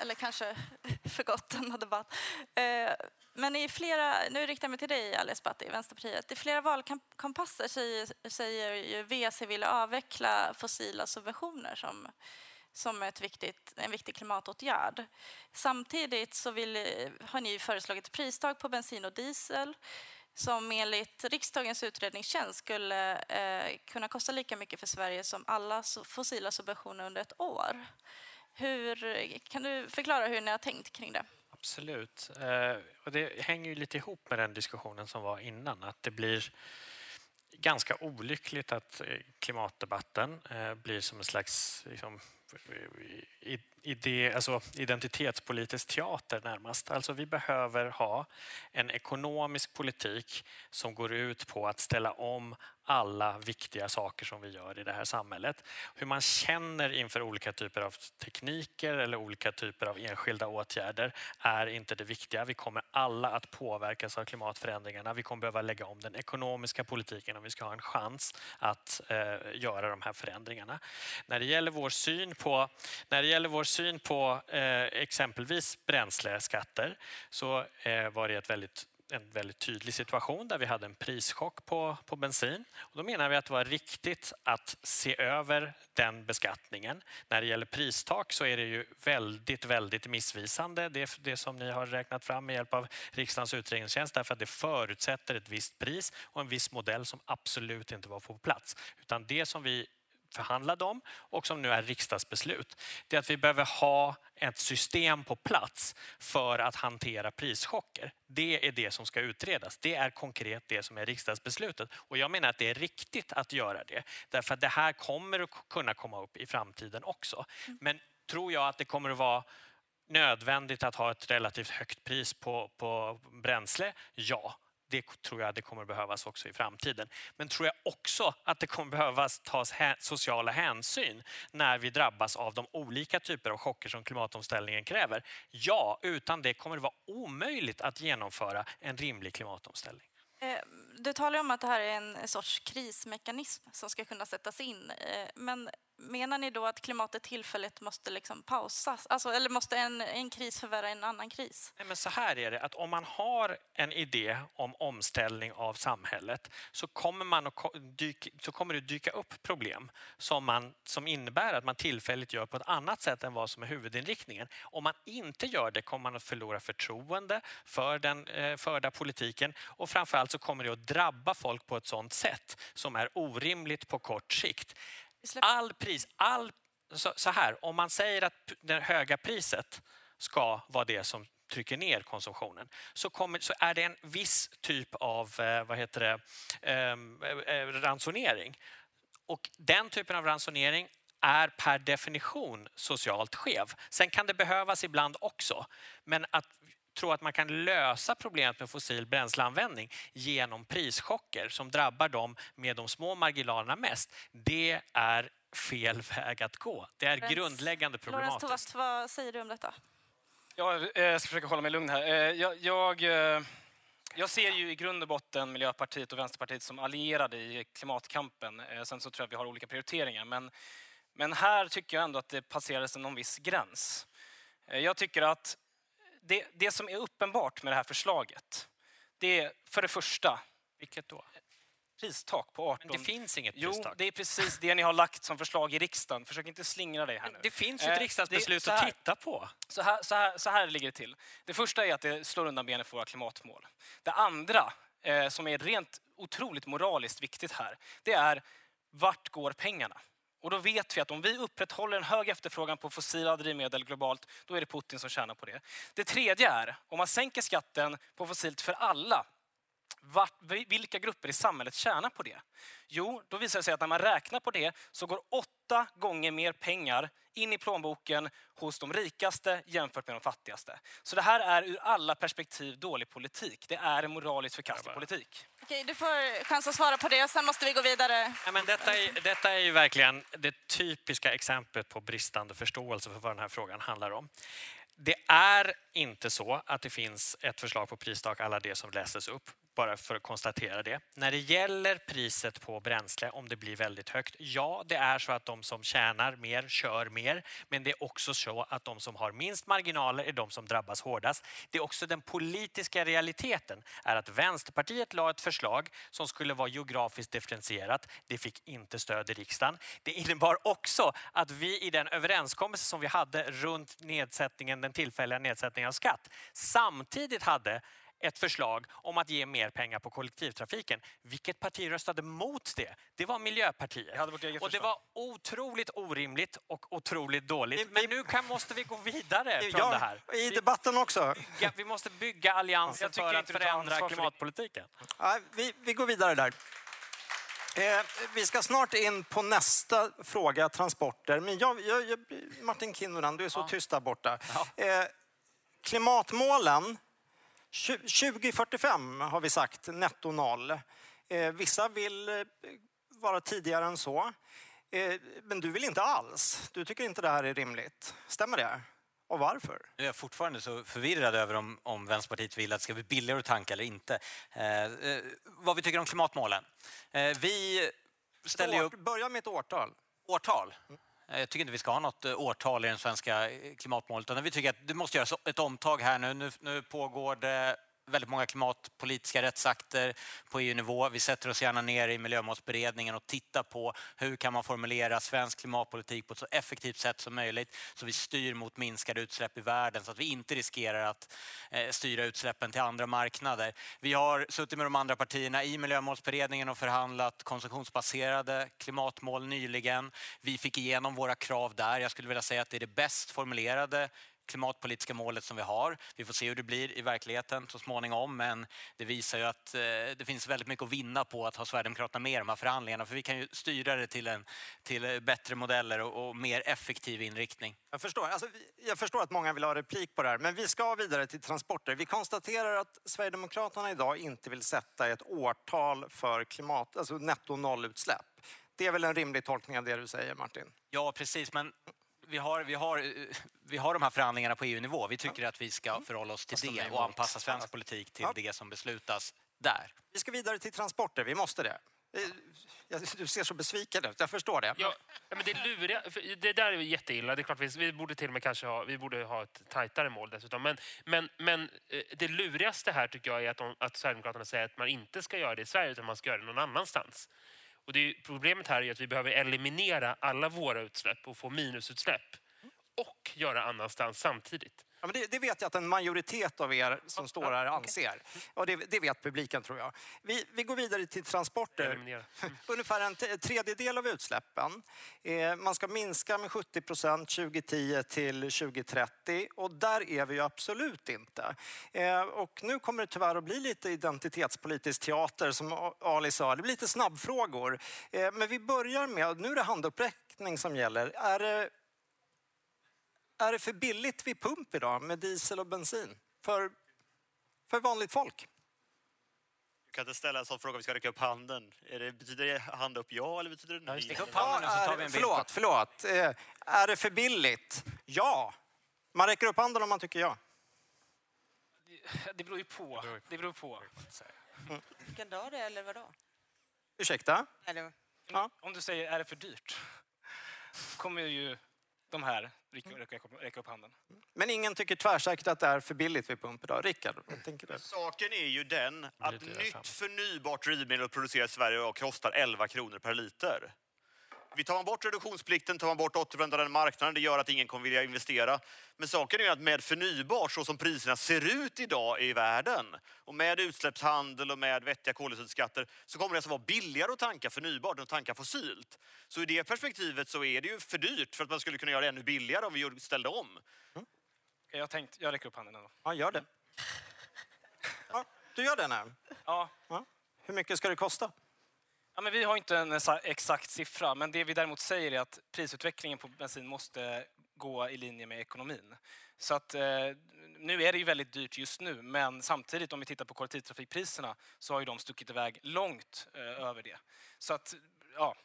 Speaker 2: eller kanske <laughs> för gott denna debatt. Eh, men i flera, nu riktar jag mig till dig Ali Esbati, Vänsterpartiet. I flera valkompasser säger, säger ju VC vill avveckla fossila subventioner som, som ett viktigt, en viktig klimatåtgärd. Samtidigt så vill, har ni föreslagit pristak pristag på bensin och diesel som enligt riksdagens utredningstjänst skulle eh, kunna kosta lika mycket för Sverige som alla fossila subventioner under ett år. Hur, kan du förklara hur ni har tänkt kring det?
Speaker 3: Absolut. Eh, och det hänger ju lite ihop med den diskussionen som var innan. Att det blir ganska olyckligt att eh, klimatdebatten eh, blir som en slags liksom, idé, alltså identitetspolitisk teater närmast. Alltså vi behöver ha en ekonomisk politik som går ut på att ställa om alla viktiga saker som vi gör i det här samhället. Hur man känner inför olika typer av tekniker eller olika typer av enskilda åtgärder är inte det viktiga. Vi kommer alla att påverkas av klimatförändringarna. Vi kommer behöva lägga om den ekonomiska politiken om vi ska ha en chans att eh, göra de här förändringarna. När det gäller vår syn på, när det gäller vår syn på eh, exempelvis bränsleskatter så eh, var det ett väldigt en väldigt tydlig situation där vi hade en prischock på, på bensin. Och då menar vi att det var riktigt att se över den beskattningen. När det gäller pristak så är det ju väldigt, väldigt missvisande det, det som ni har räknat fram med hjälp av riksdagens utredningstjänst därför att det förutsätter ett visst pris och en viss modell som absolut inte var på plats. Utan det som vi förhandlade om och som nu är riksdagsbeslut. Det är att vi behöver ha ett system på plats för att hantera prischocker. Det är det som ska utredas. Det är konkret det som är riksdagsbeslutet. Och jag menar att det är riktigt att göra det. Därför att det här kommer att kunna komma upp i framtiden också. Men tror jag att det kommer att vara nödvändigt att ha ett relativt högt pris på, på bränsle? Ja, det tror jag det kommer behövas också i framtiden. Men tror jag också att det kommer behövas tas sociala hänsyn när vi drabbas av de olika typer av chocker som klimatomställningen kräver? Ja, utan det kommer det vara omöjligt att genomföra en rimlig klimatomställning.
Speaker 2: Eh, du talar om att det här är en sorts krismekanism som ska kunna sättas in. Eh, men menar ni då att klimatet tillfälligt måste liksom pausas? Alltså, eller måste en, en kris förvärra en annan kris?
Speaker 3: Nej, men så här är det, att om man har en idé om omställning av samhället så kommer, man att dyka, så kommer det dyka upp problem som, man, som innebär att man tillfälligt gör på ett annat sätt än vad som är huvudinriktningen. Om man inte gör det kommer man att förlora förtroende för den eh, förda politiken och framförallt så kommer det att drabba folk på ett sådant sätt som är orimligt på kort sikt. All pris, all, så, så här, om man säger att det höga priset ska vara det som trycker ner konsumtionen så, kommer, så är det en viss typ av eh, vad heter det, ehm, eh, eh, ransonering. Och den typen av ransonering är per definition socialt skev. Sen kan det behövas ibland också. Men att tro att man kan lösa problemet med fossil bränsleanvändning genom prischocker som drabbar dem med de små marginalerna mest, det är fel väg att gå. Det är Lorenz, grundläggande problematiskt.
Speaker 2: Lorenz vad säger du om detta?
Speaker 8: Eh, jag ska försöka hålla mig lugn här. Eh, jag, jag, eh, jag ser ju i grund och botten Miljöpartiet och Vänsterpartiet som allierade i klimatkampen. Sen så tror jag att vi har olika prioriteringar. Men, men här tycker jag ändå att det passerades någon viss gräns. Jag tycker att det, det som är uppenbart med det här förslaget, det är för det första...
Speaker 3: Vilket då?
Speaker 8: pristak på 18.
Speaker 3: Men det finns inget pristak.
Speaker 8: Jo, det är precis det ni har lagt som förslag i riksdagen. Försök inte slingra dig här nu.
Speaker 3: Det finns ju ett eh, riksdagsbeslut det, här, att titta på.
Speaker 8: Så här, så, här, så här ligger det till. Det första är att det slår undan benen för våra klimatmål. Det andra, eh, som är rent otroligt moraliskt viktigt här, det är vart går pengarna? Och då vet vi att om vi upprätthåller en hög efterfrågan på fossila drivmedel globalt, då är det Putin som tjänar på det. Det tredje är, om man sänker skatten på fossilt för alla, vart, vilka grupper i samhället tjänar på det? Jo, då visar det sig att när man räknar på det så går åtta gånger mer pengar in i plånboken hos de rikaste jämfört med de fattigaste. Så det här är ur alla perspektiv dålig politik. Det är en moraliskt förkastlig politik.
Speaker 2: Okej, du får chans att svara på det, sen måste vi gå vidare.
Speaker 3: Ja, men detta, är, detta är ju verkligen det typiska exemplet på bristande förståelse för vad den här frågan handlar om. Det är inte så att det finns ett förslag på pristak alla det som läses upp bara för att konstatera det. När det gäller priset på bränsle, om det blir väldigt högt, ja, det är så att de som tjänar mer kör mer. Men det är också så att de som har minst marginaler är de som drabbas hårdast. Det är också den politiska realiteten är att Vänsterpartiet la ett förslag som skulle vara geografiskt differentierat. Det fick inte stöd i riksdagen. Det innebar också att vi i den överenskommelse som vi hade runt nedsättningen, den tillfälliga nedsättningen av skatt samtidigt hade ett förslag om att ge mer pengar på kollektivtrafiken. Vilket parti röstade mot det? Det var Miljöpartiet. och det var otroligt orimligt och otroligt dåligt. Men nu kan, måste vi gå vidare från
Speaker 1: ja,
Speaker 3: det här.
Speaker 1: I debatten också.
Speaker 3: Ja, vi måste bygga allianser för att förändra klimatpolitiken.
Speaker 1: Ja, vi, vi går vidare där. Eh, vi ska snart in på nästa fråga, transporter. Men jag, jag, Martin Kinnunen, du är så ja. tyst där borta. Eh, klimatmålen 2045 har vi sagt netto noll. Eh, vissa vill eh, vara tidigare än så. Eh, men du vill inte alls. Du tycker inte det här är rimligt. Stämmer det? Och varför?
Speaker 4: Nu är jag fortfarande så förvirrad över om, om Vänsterpartiet vill att det ska bli billigare att tanka eller inte. Eh, vad vi tycker om klimatmålen. Eh, vi ställer upp
Speaker 1: Börja med ett årtal.
Speaker 4: årtal. Eh, Eh, jag tycker inte vi ska ha något eh, årtal i den svenska eh, klimatmålet. Utan vi tycker att det måste göras ett omtag här nu. Nu, nu pågår det väldigt många klimatpolitiska rättsakter på EU-nivå. Vi sätter oss gärna ner i miljömålsberedningen och tittar på hur kan man formulera svensk klimatpolitik på ett så effektivt sätt som möjligt så vi styr mot minskade utsläpp i världen så att vi inte riskerar att eh, styra utsläppen till andra marknader. Vi har suttit med de andra partierna i miljömålsberedningen och förhandlat konsumtionsbaserade klimatmål nyligen. Vi fick igenom våra krav där. Jag skulle vilja säga att det är det bäst formulerade klimatpolitiska målet som vi har. Vi får se hur det blir i verkligheten så småningom men det visar ju att eh, det finns väldigt mycket att vinna på att ha Sverigedemokraterna med i de här förhandlingarna för vi kan ju styra det till, en, till eh, bättre modeller och, och mer effektiv inriktning.
Speaker 1: Jag förstår. Alltså, jag förstår att många vill ha replik på det här, men vi ska vidare till transporter. Vi konstaterar att Sverigedemokraterna idag inte vill sätta ett årtal för klimat, alltså netto nollutsläpp. Det är väl en rimlig tolkning av det du säger, Martin?
Speaker 4: Ja precis men vi har, vi, har, vi har de här förhandlingarna på EU-nivå. Vi tycker att vi ska förhålla oss till det och anpassa svensk politik till
Speaker 1: Ja.
Speaker 4: det som beslutas där.
Speaker 1: Vi ska vidare till transporter. Vi måste det. Eh, Du ser så besviken ut. Jag förstår det.
Speaker 5: Ja, men det luriga, det där är jätteilla. Det är klart vi, vi borde till och med kanske ha, vi borde ha ett tajtare mål dessutom. Men, men, men eh, det lurigaste här tycker jag är att, de, att Sverigedemokraterna säger att man inte ska göra det i Sverige utan man ska göra det någon annanstans. Och det problemet här är att vi behöver eliminera alla våra utsläpp och få minusutsläpp och göra annanstans samtidigt.
Speaker 1: Ja, men det, det vet jag att en majoritet av er som står här anser. Och det, det vet publiken, tror jag. Vi, vi går vidare till transporter.
Speaker 5: Eliminera. <laughs>
Speaker 1: Ungefär en tredjedel av utsläppen. Eh, man ska minska med 70 procent 2010 till 2030 och där är vi ju absolut inte. Eh, och nu kommer det tyvärr att bli lite identitetspolitisk teater som Ali sa. Det blir lite snabbfrågor. Eh, men vi börjar med, nu är det handuppräckning som gäller. Är det, är det för billigt vid pump idag med diesel och bensin? För, för vanligt folk?
Speaker 6: Du kan inte ställa en sån fråga vi ska räcka upp handen. Är det, betyder det hand upp ja eller betyder det nej?
Speaker 4: Stick upp handen så tar vi en bild.
Speaker 1: förlåt, förlåt. Eh, är det för billigt? Ja. Man räcker upp handen om man tycker ja.
Speaker 8: Det beror ju på. Det beror på.
Speaker 7: Vilken dag det är eller vadå?
Speaker 1: Ursäkta?
Speaker 7: Eller,
Speaker 1: Ja.
Speaker 8: Om du säger är det för dyrt kommer ju de här räcka, upp handen.
Speaker 1: Men ingen tycker tvärsäkert att det är för billigt vid pump idag. Rickard, vad tänker du?
Speaker 6: Saken är ju den att nytt förnybart drivmedel att producera i Sverige idag kostar 11 kronor per liter. Vi tar man bort reduktionsplikten, tar man bort återvändande marknaden, det gör att ingen kommer vilja investera. Men saken är ju att med förnybart, så som priserna ser ut idag i världen, och med utsläppshandel och med vettiga koldioxidskatter, så kommer det alltså vara billigare att tanka förnybart än att tanka fossilt. Så i det perspektivet så är det ju för dyrt för att man skulle kunna göra det ännu billigare om vi ställde om.
Speaker 8: Jag har tänkt, jag räcker upp handen ändå.
Speaker 1: Ja, gör det. Ja, du gör det nu?
Speaker 8: Ja,
Speaker 1: Ja. Hur mycket ska det kosta?
Speaker 8: Ja, men vi har inte en exakt siffra, men det vi däremot säger är att prisutvecklingen på bensin måste gå i linje med ekonomin. Så att, eh, nu är det ju väldigt dyrt just nu, men samtidigt om vi tittar på kollektivtrafikpriserna så har ju de stuckit iväg långt eh, över det. Så att, ja.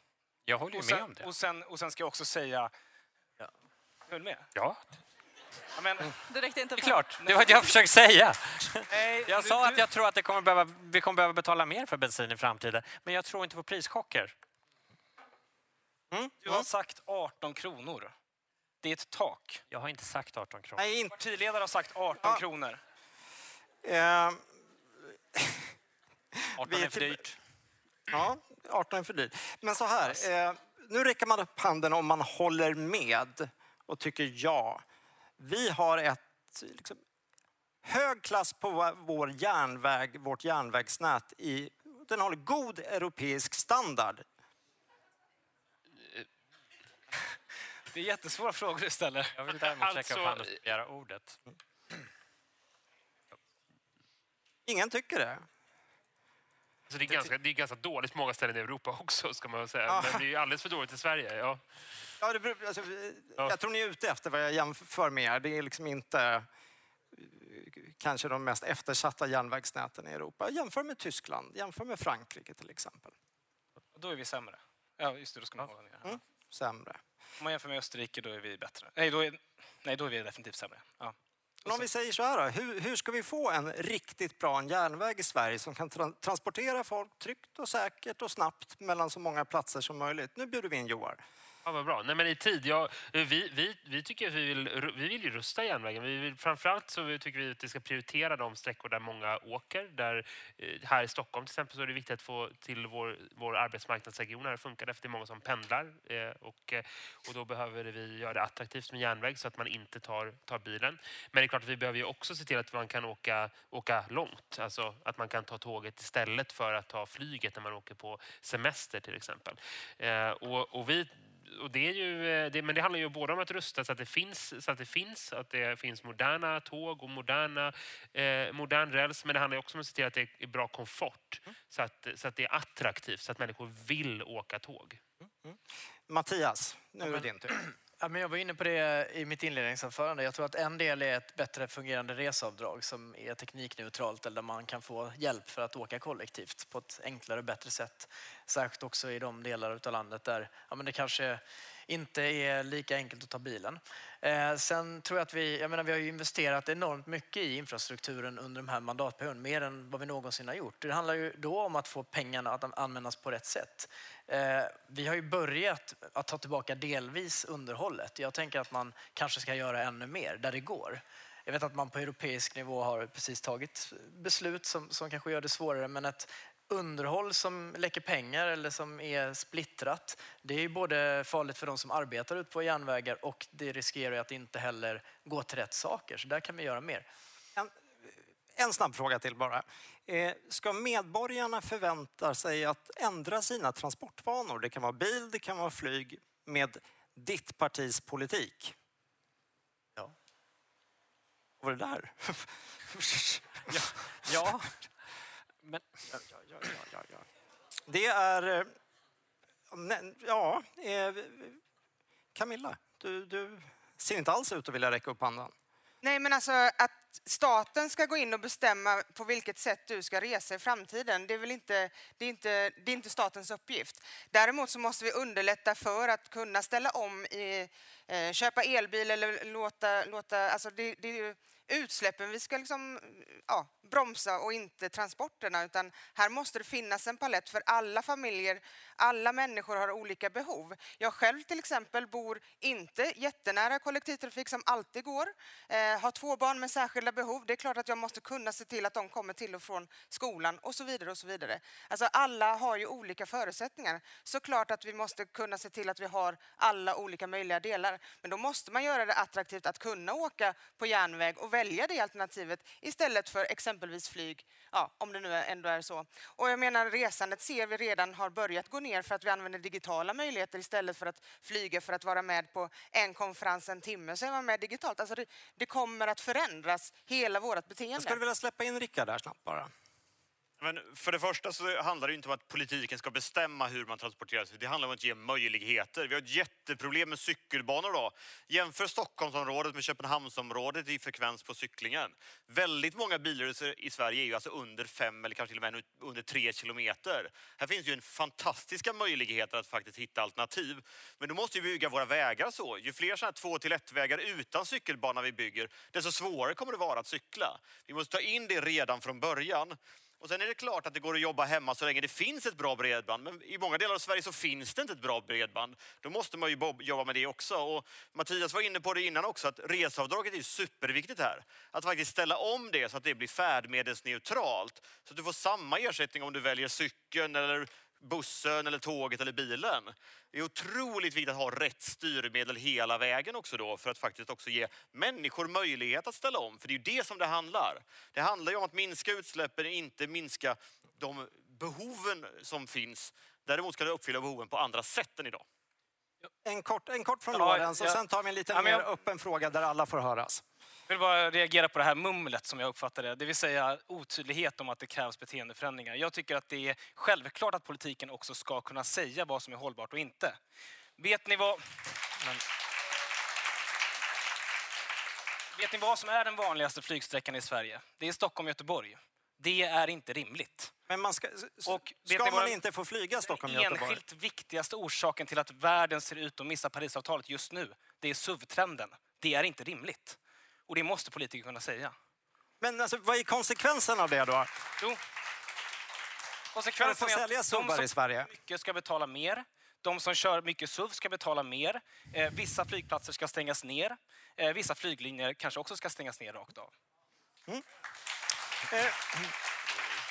Speaker 3: Jag håller ju med om det.
Speaker 8: och sen, och sen ska jag också säga... Ja. Höll med?
Speaker 3: Ja,
Speaker 8: men,
Speaker 2: Det räckte inte
Speaker 3: det är klart. Det var det jag försökte säga.
Speaker 8: nej, <laughs>
Speaker 3: Jag
Speaker 8: du-
Speaker 3: sa att jag tror att det kommer behöva, vi kommer behöva betala mer för bensin i framtiden. Men jag tror inte på prischocker.
Speaker 8: Du har sagt 18 kronor. Det är ett tak.
Speaker 3: Jag har inte sagt 18 kronor.
Speaker 1: Nej, inte.
Speaker 8: Partiledare har sagt 18
Speaker 1: Ja.
Speaker 8: kronor. <laughs>
Speaker 1: Eh,
Speaker 3: 18
Speaker 1: vi är
Speaker 3: är för dyrt.
Speaker 1: Ja, 18 är för dyrt. Men så här, eh, nu räcker man upp handen om man håller med och tycker ja. Vi har ett liksom, hög klass på vår- järnväg, vårt järnvägsnät. I, den håller god europeisk standard.
Speaker 8: Det är jättesvåra frågor du ställer.
Speaker 3: Jag vill däremot
Speaker 5: Alltså,
Speaker 3: upp handen och begära ordet.
Speaker 1: Ingen tycker det.
Speaker 5: Så det, är ganska, det är ganska dåligt på många ställen i Europa också, ska man säga.
Speaker 1: Ja.
Speaker 5: Men det är alldeles för dåligt i Sverige. Ja.
Speaker 1: Ja, det, beror- alltså,
Speaker 5: Ja.
Speaker 1: Jag tror ni är ute efter vad jag jämför med er. Det är liksom inte kanske de mest eftersatta järnvägsnäten i Europa. Jämför med Tyskland, jämför med Frankrike till exempel.
Speaker 8: Då är vi sämre. Ja, just det, då ska man hålla ner.
Speaker 1: Mm. Sämre.
Speaker 8: Om man jämför med Österrike, då är vi bättre. Nej, då är, nej, då är vi definitivt sämre. Ja.
Speaker 1: Men om vi säger så här då, hur, hur ska vi få en riktigt bra järnväg i Sverige som kan tra transportera folk tryggt och säkert och snabbt mellan så många platser som möjligt? Nu bjuder vi in Joar.
Speaker 5: Ja, vad bra. Nej, men i tid, ja, vi, vi, vi tycker att vi vill, vi vill ju rusta järnvägen. Vi vill, framförallt så tycker vi att vi ska prioritera de sträckor där många åker. Där, eh, här i Stockholm till exempel så är det viktigt att få till vår, vår arbetsmarknadsregion här att funka därför det är många som pendlar. Eh, och, eh, och då behöver vi göra det attraktivt med järnväg så att man inte tar, tar bilen. Men det är klart att vi behöver ju också se till att man kan åka, åka långt. Alltså att man kan ta tåget istället för att ta flyget när man åker på semester till exempel. Och, och vi och det är ju, eh, det, men det handlar ju både om att rusta så att det finns, så att det finns, att det finns moderna tåg och moderna, eh, modern räls. Men det handlar också om att se till att det är bra komfort mm. så, att, så att det är attraktivt, så att människor vill åka tåg.
Speaker 1: Mm. Mm. Mattias, nu är det din tur.
Speaker 9: Ja, men jag var inne på det i mitt inledningsanförande. Jag tror att en del är ett bättre fungerande reseavdrag som är teknikneutralt eller där man kan få hjälp för att åka kollektivt på ett enklare och bättre sätt. Särskilt också i de delar av landet där ja, men det kanske inte är lika enkelt att ta bilen. Eh, sen tror jag att vi, jag menar, vi har investerat enormt mycket i infrastrukturen under de här mandatperioden, mer än vad vi någonsin har gjort. Det handlar ju då om att få pengarna att användas på rätt sätt. Eh, vi har ju börjat att ta tillbaka delvis underhållet. Jag tänker att man kanske ska göra ännu mer där det går. Jag vet att man på europeisk nivå har precis tagit beslut som, som kanske gör det svårare, men ett underhåll som läcker pengar eller som är splittrat, det är både farligt för de som arbetar ute på järnvägar och det riskerar att inte heller gå till rätt saker. Så där kan vi göra mer.
Speaker 1: En, en snabb fråga till bara. Eh, ska medborgarna förvänta sig att ändra sina transportvanor? Det kan vara bil, det kan vara flyg med ditt partis politik.
Speaker 9: Ja.
Speaker 1: Vad var det där?
Speaker 3: ja. <laughs> ja.
Speaker 1: Men, ja, ja, ja, ja, Det är... Eh, ja, eh, Camilla, du, du ser inte alls ut att vilja räcka upp handen.
Speaker 7: Nej, men alltså att staten ska gå in och bestämma på vilket sätt du ska resa i framtiden, det är väl inte, det är inte, det är inte statens uppgift. Däremot så måste vi underlätta för att kunna ställa om, i, eh, köpa elbil eller låta... låta alltså det, det är ju utsläppen vi ska liksom, ja, bromsa och inte transporterna. Utan här måste det finnas en palett för alla familjer. Alla människor har olika behov. Jag själv till exempel bor inte jättenära kollektivtrafik som alltid går. Eh, har två barn med särskilda behov. Det är klart att jag måste kunna se till att de kommer till och från skolan och så vidare. och så vidare. Alltså alla har ju olika förutsättningar. Såklart att vi måste kunna se till att vi har alla olika möjliga delar. Men då måste man göra det attraktivt att kunna åka på järnväg och välja det alternativet istället för exempelvis flyg, ja, om det nu ändå är så. Och jag menar resandet ser vi redan har börjat gå ner för att vi använder digitala möjligheter istället för att flyga för att vara med på en konferens en timme så är man med digitalt. Alltså det, det kommer att förändras, hela vårt beteende. Jag
Speaker 1: skulle vilja släppa in Rickard där snabbt bara.
Speaker 6: Men för det första så handlar det inte om att politiken ska bestämma hur man transporterar sig. Det handlar om att ge möjligheter. Vi har ett jätteproblem med cykelbanor då. Jämför Stockholmsområdet med Köpenhamnsområdet i frekvens på cyklingen. Väldigt många bilar i Sverige är ju alltså under fem eller kanske till och med under tre kilometer. Här finns ju en fantastiska möjligheter att faktiskt hitta alternativ. Men då måste vi bygga våra vägar så. Ju fler sådana här två till ett vägar utan cykelbana vi bygger, desto svårare kommer det vara att cykla. Vi måste ta in det redan från början. Och sen är det klart att det går att jobba hemma så länge det finns ett bra bredband. Men i många delar av Sverige så finns det inte ett bra bredband. Då måste man ju jobba med det också. Och Mattias var inne på det innan också, att reseavdraget är superviktigt här. Att faktiskt ställa om det så att det blir färdmedelsneutralt. Så att du får samma ersättning om du väljer cykeln eller bussen eller tåget eller bilen. Det är otroligt viktigt att ha rätt styrmedel hela vägen också då för att faktiskt också ge människor möjlighet att ställa om. För det är ju det som det handlar. Det handlar ju om att minska utsläppen, inte minska de behoven som finns. Däremot ska du uppfylla behoven på andra sätt än idag.
Speaker 1: En kort, en kort från ja, Lorenz och sen tar vi en lite ja, mer jag... öppen fråga där alla får höras.
Speaker 8: Jag vill bara reagera på det här mumlet som jag uppfattar det. Det vill säga otydlighet om att det krävs beteendeförändringar. Jag tycker att det är självklart att politiken också ska kunna säga vad som är hållbart och inte. Vet ni vad... Men... Vet ni vad som är den vanligaste flygsträckan i Sverige? Det är Stockholm-Göteborg. Det är inte rimligt.
Speaker 1: Men man ska,
Speaker 8: Och
Speaker 1: ska man
Speaker 8: den-
Speaker 1: inte få flyga
Speaker 8: Den
Speaker 1: Stockholm-Göteborg?
Speaker 8: enskilt viktigaste orsaken till att världen ser ut att missa Parisavtalet just nu, det är SUV-trenden. Det är inte rimligt. Och det måste politiker kunna säga.
Speaker 1: Men alltså, vad är konsekvensen av det då?
Speaker 8: Jo. Konsekvensen är att de som
Speaker 1: i Sverige?
Speaker 8: mycket ska betala mer. De som kör mycket SUV ska betala mer. Eh, vissa flygplatser ska stängas ner. Eh, vissa flyglinjer kanske också ska stängas ner rakt av.
Speaker 1: Eh,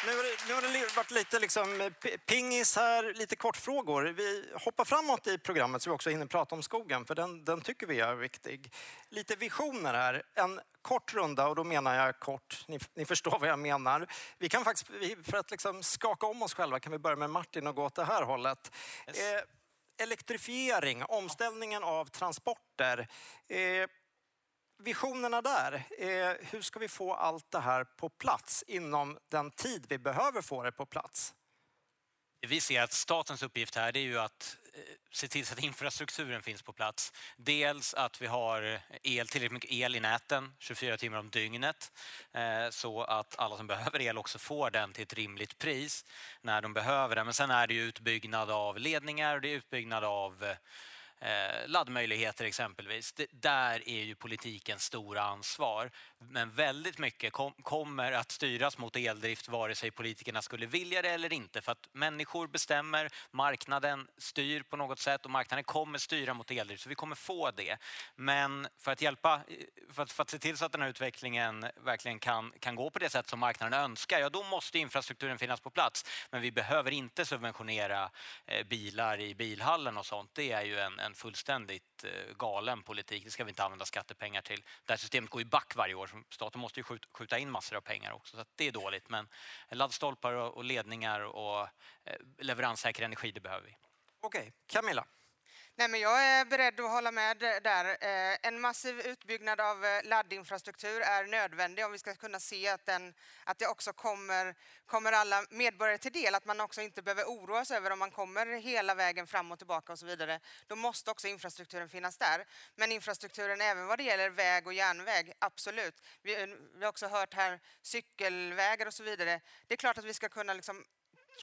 Speaker 1: Nu har det, nu har det varit lite liksom eh, pingis här, lite kortfrågor. Vi hoppar framåt i programmet så vi också hinner prata om skogen, för den, den tycker vi är viktig. Lite visioner här. En kort runda, och då menar jag kort, ni, ni förstår vad jag menar. Vi kan faktiskt, för att liksom skaka om oss själva kan vi börja med Martin och gå åt det här hållet. Eh, elektrifiering, omställningen av transporter. Eh, visionerna där. Eh, hur ska vi få allt det här på plats inom den tid vi behöver få det på plats?
Speaker 4: Vi ser att statens uppgift här är ju att eh, se till så att infrastrukturen finns på plats. Dels att vi har el, tillräckligt mycket el i näten 24 timmar om dygnet eh, så att alla som <laughs> behöver el också får den till ett rimligt pris när de behöver den. Men sen är det ju utbyggnad av ledningar och det är utbyggnad av eh, eh, laddmöjligheter exempelvis. Det, där är ju politikens stora ansvar. Men väldigt mycket kom, kommer att styras mot eldrift vare sig politikerna skulle vilja det eller inte. För att människor bestämmer, marknaden styr på något sätt och marknaden kommer styra mot eldrift. Så vi kommer få det. Men för att hjälpa, för att, för att se till så att den här utvecklingen verkligen kan, kan gå på det sätt som marknaden önskar, ja då måste infrastrukturen finnas på plats. Men vi behöver inte subventionera eh, bilar i bilhallen och sånt. Det är ju en, en fullständigt eh, galen politik. Det ska vi inte använda skattepengar till. Det här systemet går ju back varje år. Staten måste ju skjuta, in massor av pengar också. Så att det är dåligt. Men laddstolpar och, ledningar och eh, leveranssäker energi, det behöver vi.
Speaker 1: Okej, Camilla.
Speaker 7: Nej, men jag är beredd att hålla med där. Eh, en massiv utbyggnad av eh, laddinfrastruktur är nödvändig om vi ska kunna se att, den, att det också kommer, kommer alla medborgare till del. Att man också inte behöver oroa sig över om man kommer hela vägen fram och tillbaka och så vidare. Då måste också infrastrukturen finnas där. Men infrastrukturen även vad det gäller väg och järnväg, absolut. Vi, vi har också hört här cykelvägar och så vidare. Det är klart att vi ska kunna liksom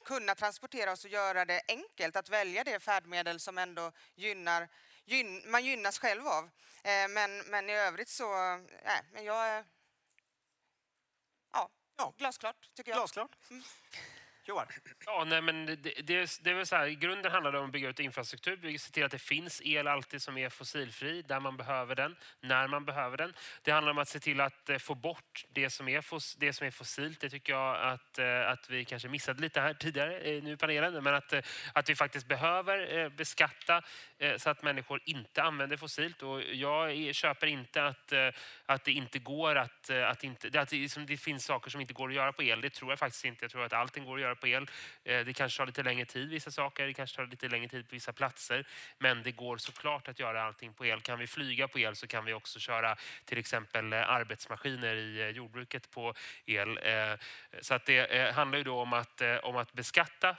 Speaker 7: kunna transportera oss och göra det enkelt att välja det färdmedel som ändå gynnar, gyn, man gynnas själv av. Eh, men, men i övrigt så, nej, men jag ja,
Speaker 1: Ja.
Speaker 7: glasklart tycker jag.
Speaker 1: Glasklart. Johan.
Speaker 5: Ja, nej, men det, det, det, är, väl så här, I grunden handlar det om att bygga ut infrastruktur. Vi ser till att det finns el alltid som är fossilfri där man behöver den, när man behöver den. Det handlar om att se till att eh, få bort det som är, fos, det som är fossilt. Det tycker jag att, eh, att vi kanske missade lite här tidigare eh, nu i panelen. Men att, att vi faktiskt behöver beskatta så att människor inte använder fossilt. Och jag köper inte att, att det inte går att... att, inte, att det, liksom, det finns saker som inte går att göra på el. Det tror jag faktiskt inte. Jag tror att allting går att göra på el. Eh, det kanske tar lite längre tid vissa saker, det kanske tar lite längre tid på vissa platser. Men det går såklart att göra allting på el. Kan vi flyga på el så kan vi också köra till exempel eh, arbetsmaskiner i eh, jordbruket på el. Så att det handlar ju då om att, om att beskatta,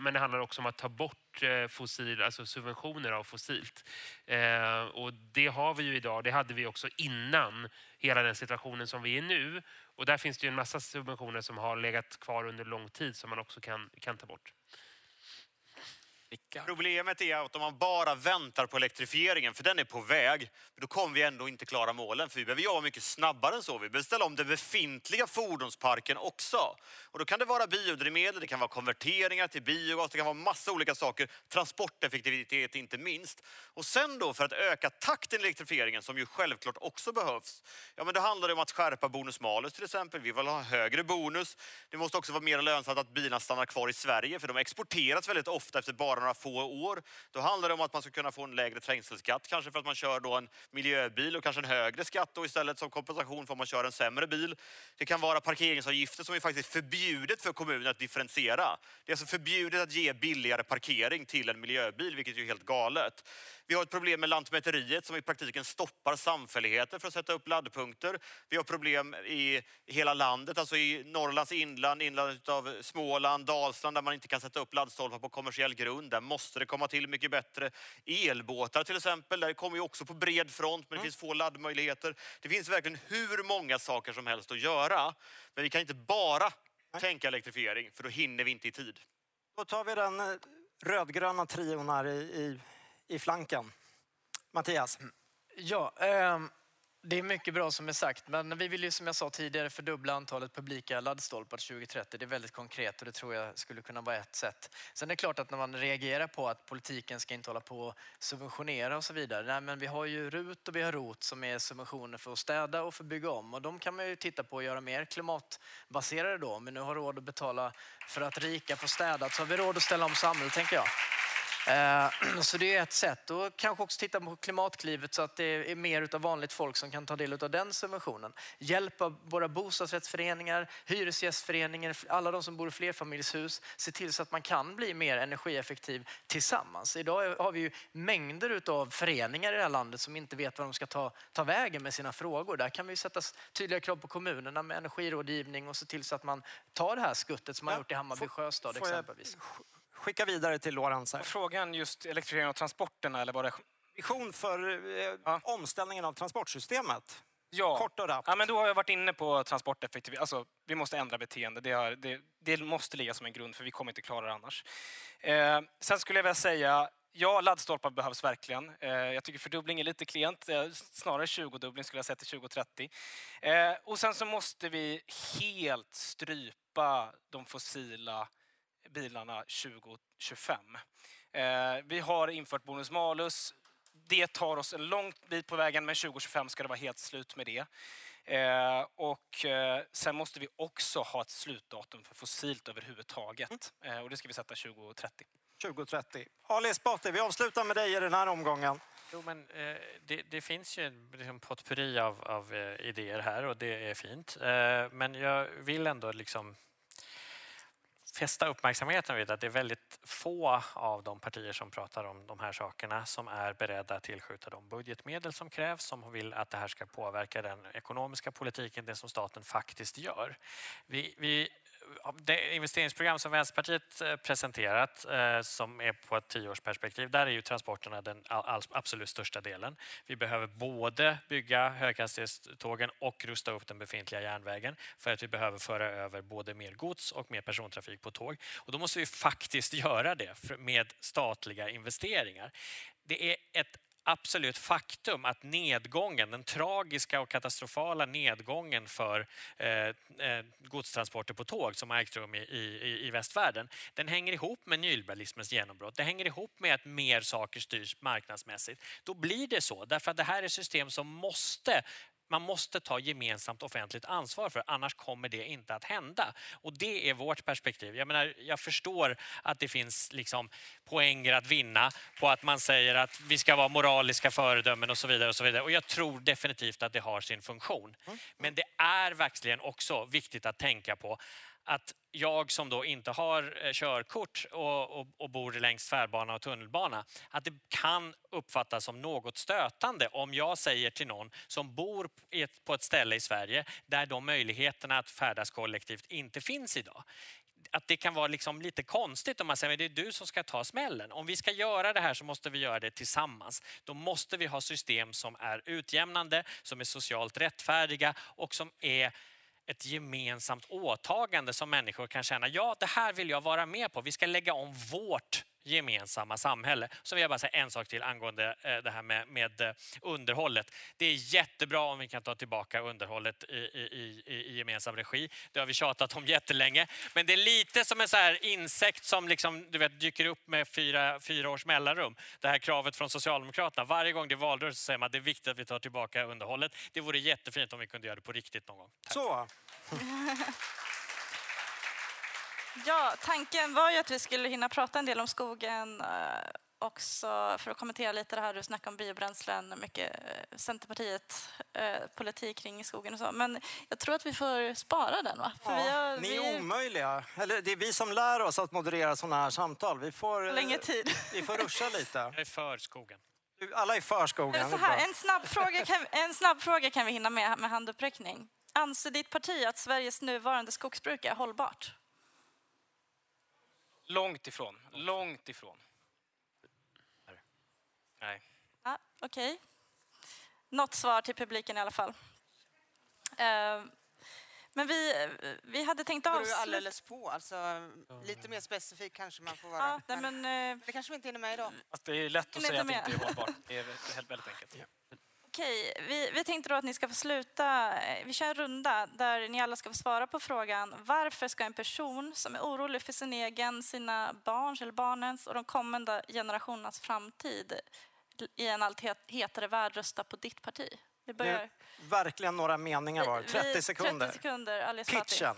Speaker 5: men det handlar också om att ta bort fossil, alltså subventioner av fossilt. Eh, Och det har vi ju idag, det hade vi också innan hela den situationen som vi är nu. Och där finns det ju en massa subventioner som har legat kvar under lång tid som man också kan, kan ta bort.
Speaker 6: Problemet är att om man bara väntar på elektrifieringen, för den är på väg, då kommer vi ändå inte klara målen. För vi behöver jobba mycket snabbare än så. Vi behöver ställa om den befintliga fordonsparken också. Och då kan det vara biodrivmedel, det kan vara konverteringar till biogas, det kan vara massa olika saker. Transporteffektivitet inte minst. Och sen då för att öka takten i elektrifieringen, som ju självklart också behövs, ja men då handlar det om att skärpa bonus-malus till exempel. Vi vill ha högre bonus. Det måste också vara mer lönsamt att bilarna stannar kvar i Sverige, för de exporteras väldigt ofta efter bara några få år. Då handlar det om att man ska kunna få en lägre trängselskatt, kanske för att man kör då en miljöbil och kanske en högre skatt då istället som kompensation för om man kör en sämre bil. Det kan vara parkeringsavgifter som är faktiskt förbjudet för kommunen att differentiera. Det är alltså förbjudet att ge billigare parkering till en miljöbil, vilket är ju helt galet. Vi har ett problem med Lantmäteriet som i praktiken stoppar samfälligheter för att sätta upp laddpunkter. Vi har problem i hela landet, alltså i Norrlands inland, inlandet av Småland, Dalsland där man inte kan sätta upp laddstolpar på kommersiell grund. Där måste det komma till mycket bättre. Elbåtar till exempel, där kommer ju också på bred front men det finns få laddmöjligheter. Det finns verkligen hur många saker som helst att göra. Men vi kan inte bara tänka elektrifiering för då hinner vi inte i tid.
Speaker 1: Då tar vi den eh, rödgröna trion här i, i, i flanken. Mattias? Mm.
Speaker 9: Ja, ehm, det är mycket bra som är sagt, men vi vill ju som jag sa tidigare fördubbla antalet publika laddstolpar till 2030. Det är väldigt konkret och det tror jag skulle kunna vara ett sätt. Sen är det klart att när man reagerar på att politiken ska inte hålla på och subventionera och så vidare. Nej, men vi har ju RUT och vi har ROT som är subventioner för att städa och för att bygga om och de kan man ju titta på och göra mer klimatbaserade då. Om vi nu har råd att betala för att rika får städat så har vi råd att ställa om samhället tänker jag. Eh, <clears throat> Så det är ett sätt. Och kanske också titta på Klimatklivet så att det är mer av vanligt folk som kan ta del av den subventionen. Hjälpa våra bostadsrättsföreningar, hyresgästföreningar, alla de som bor i flerfamiljshus. Se till så att man kan bli mer energieffektiv tillsammans. Idag har vi ju mängder av föreningar i det här landet som inte vet vad de ska ta, ta vägen med sina frågor. Där kan vi sätta tydliga krav på kommunerna med energirådgivning och se till så att man tar det här skuttet som man
Speaker 1: Ja,
Speaker 9: gjort i Hammarby
Speaker 1: får-
Speaker 9: sjöstad
Speaker 1: får jag
Speaker 9: exempelvis.
Speaker 1: Skicka vidare till Lorentz.
Speaker 8: Frågan just elektrifiering av transporterna eller vad det
Speaker 1: Vision för eh,
Speaker 8: Ja.
Speaker 1: omställningen av transportsystemet.
Speaker 8: Ja.
Speaker 1: Kort och rappt.
Speaker 8: Ja, men då har jag varit inne på transporteffektivitet. Alltså, vi måste ändra beteende. Det, har, det, det måste ligga som en grund för vi kommer inte klara det annars. Eh, sen skulle jag vilja säga, ja, laddstolpar behövs verkligen. Eh, jag tycker fördubbling är lite klent. Eh, snarare 20-dubbling skulle jag säga till 2030. Eh, och sen så måste vi helt strypa de fossila bilarna 2025. Eh, vi har infört bonus malus. Det tar oss en lång bit på vägen, men 2025 ska det vara helt slut med det. Eh, och eh, sen måste vi också ha ett slutdatum för fossilt överhuvudtaget. Eh, och det ska vi sätta 2030.
Speaker 1: 2030. Ali Esbati, vi avslutar med dig i den här omgången.
Speaker 3: Jo, men, eh, det, det finns ju en liksom, potpurri av, av eh, idéer här och det är fint. Eh, men jag vill ändå liksom fästa uppmärksamheten vid att det är väldigt få av de partier som pratar om de här sakerna som är beredda att tillskjuta de budgetmedel som krävs, som vill att det här ska påverka den ekonomiska politiken, det som staten faktiskt gör. Vi, vi, det investeringsprogram som Vänsterpartiet eh, presenterat eh, som är på ett tioårsperspektiv, där är ju transporterna den absolut största delen. Vi behöver både bygga höghastighetstågen och rusta upp den befintliga järnvägen för att vi behöver föra över både mer gods och mer persontrafik på tåg. Och då måste vi faktiskt göra det med statliga investeringar. Det är ett absolut faktum att nedgången, den tragiska och katastrofala nedgången för eh, eh godstransporter på tåg som har ägt rum i, i, i västvärlden, den hänger ihop med nyliberalismens genombrott. Det hänger ihop med att mer saker styrs marknadsmässigt. Då blir det så, därför att det här är system som måste man måste ta gemensamt offentligt ansvar för, annars kommer det inte att hända. Och det är vårt perspektiv. Jag, menar, jag förstår att det finns liksom poänger att vinna på att man säger att vi ska vara moraliska föredömen och så vidare. Och så vidare. Och jag tror definitivt att det har sin funktion. Men det är verkligen också viktigt att tänka på att jag som då inte har eh, körkort och, och, och bor längs tvärbana och tunnelbana, att det kan uppfattas som något stötande om jag säger till någon som bor ett, på ett ställe i Sverige där de möjligheterna att färdas kollektivt inte finns idag att det kan vara liksom lite konstigt om man säger att det är du som ska ta smällen. Om vi ska göra det här så måste vi göra det tillsammans. Då måste vi ha system som är utjämnande, som är socialt rättfärdiga och som är ett gemensamt åtagande som människor kan känna, ja det här vill jag vara med på. Vi ska lägga om vårt gemensamma samhälle. Så vill jag bara säga en sak till angående eh, det här med, med eh, underhållet. Det är jättebra om vi kan ta tillbaka underhållet i, i, i, i gemensam regi. Det har vi tjatat om <laughs> jättelänge. Men det är lite som en så här insekt som liksom, du vet, dyker upp med fyra, fyra års mellanrum. Det här kravet från Socialdemokraterna. Varje gång det är valrörelse säger man att det är viktigt att vi tar tillbaka underhållet. Det vore jättefint om vi kunde göra det på riktigt någon gång. Tack.
Speaker 1: Så, <laughs>
Speaker 2: Ja, tanken var ju att vi skulle hinna prata en del om skogen eh, också för att kommentera lite det här du snackade om biobränslen, mycket eh, Centerpartiet eh, politik kring skogen och så. Men jag tror att vi får spara den va? För vi har,
Speaker 1: ni
Speaker 2: vi
Speaker 1: är omöjliga. Eller det är vi som lär oss att moderera sådana här samtal. Vi får, eh,
Speaker 2: länge tid. <laughs>
Speaker 1: vi får ruscha lite.
Speaker 3: Jag är för skogen.
Speaker 1: Alla är för skogen.
Speaker 2: Så här, en, snabb fråga kan, en snabb fråga kan vi hinna med med handuppräckning. Anser ditt parti att Sveriges nuvarande skogsbruk är hållbart?
Speaker 8: Långt ifrån. Långt ifrån. Nej.
Speaker 2: Ja, Okej. Något svar till publiken i alla fall. Eh, Men vi, vi hade tänkt
Speaker 7: Det beror
Speaker 2: avsluta...
Speaker 7: alldeles på. Alltså, lite mer specifik kanske man får vara.
Speaker 2: Ja, nej, men, eh,
Speaker 7: det kanske vi inte hinner med idag.
Speaker 8: Fast det är lätt att säga att det
Speaker 2: inte
Speaker 8: är hållbart. Det är väldigt, enkelt.
Speaker 2: Okej, vi, vi tänkte då att ni ska få sluta. eh, Vi kör en runda där ni alla ska få svara på frågan varför ska en person som är orolig för sin egen, sina barns eller barnens och de kommande generationernas framtid i en allt het- hetare värld rösta på ditt parti? Vi
Speaker 1: Det
Speaker 2: börjar.
Speaker 1: är verkligen några meningar var.
Speaker 2: vi-
Speaker 1: 30 sekunder.
Speaker 2: 30 sekunder.
Speaker 1: Pitchen.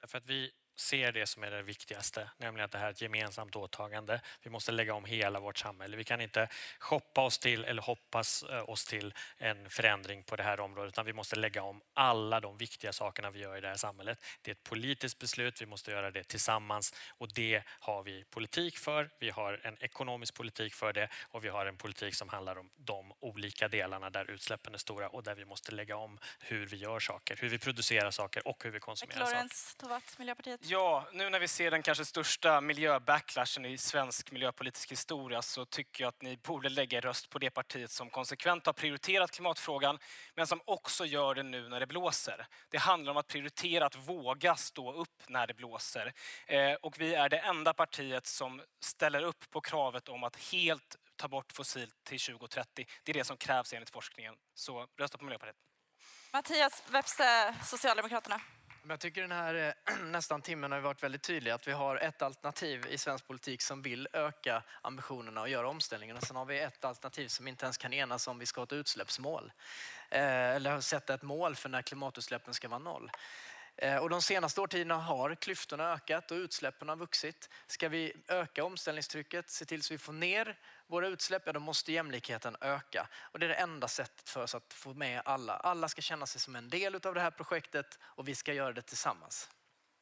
Speaker 3: Därför att vi ser det som är det viktigaste, nämligen att det här är ett gemensamt åtagande. Vi måste lägga om hela vårt samhälle. Vi kan inte shoppa oss till eller hoppas eh, oss till en förändring på det här området, utan vi måste lägga om alla de viktiga sakerna vi gör i det här samhället. Det är ett politiskt beslut, vi måste göra det tillsammans och det har vi politik för. Vi har en ekonomisk politik för det och vi har en politik som handlar om de olika delarna där utsläppen är stora och där vi måste lägga om hur vi gör saker, hur vi producerar saker och hur vi konsumerar saker.
Speaker 2: Lorentz Tovatt, Miljöpartiet.
Speaker 8: Ja, nu när vi ser den kanske största miljöbacklashen i svensk miljöpolitisk historia så tycker jag att ni borde lägga er röst på det partiet som konsekvent har prioriterat klimatfrågan men som också gör det nu när det blåser. Det handlar om att prioritera att våga stå upp när det blåser. Eh, och vi är det enda partiet som ställer upp på kravet om att helt ta bort fossilt till 2030. Det är det som krävs enligt forskningen. Så rösta på Miljöpartiet.
Speaker 2: Mattias Vepsä, Socialdemokraterna.
Speaker 9: Men jag tycker den här eh, <clears throat> nästan timmen har varit väldigt tydlig att vi har ett alternativ i svensk politik som vill öka ambitionerna och göra omställningen och sen har vi ett alternativ som inte ens kan enas om vi ska ha ett utsläppsmål eh, eller sätta ett mål för när klimatutsläppen ska vara noll. Eh, och de senaste årtiondena har klyftorna ökat och utsläppen har vuxit. Ska vi öka omställningstrycket, se till så vi får ner våra utsläpp, ja, då måste jämlikheten öka. Och det är det enda sättet för oss att få med alla. Alla ska känna sig som en del av det här projektet och vi ska göra det tillsammans.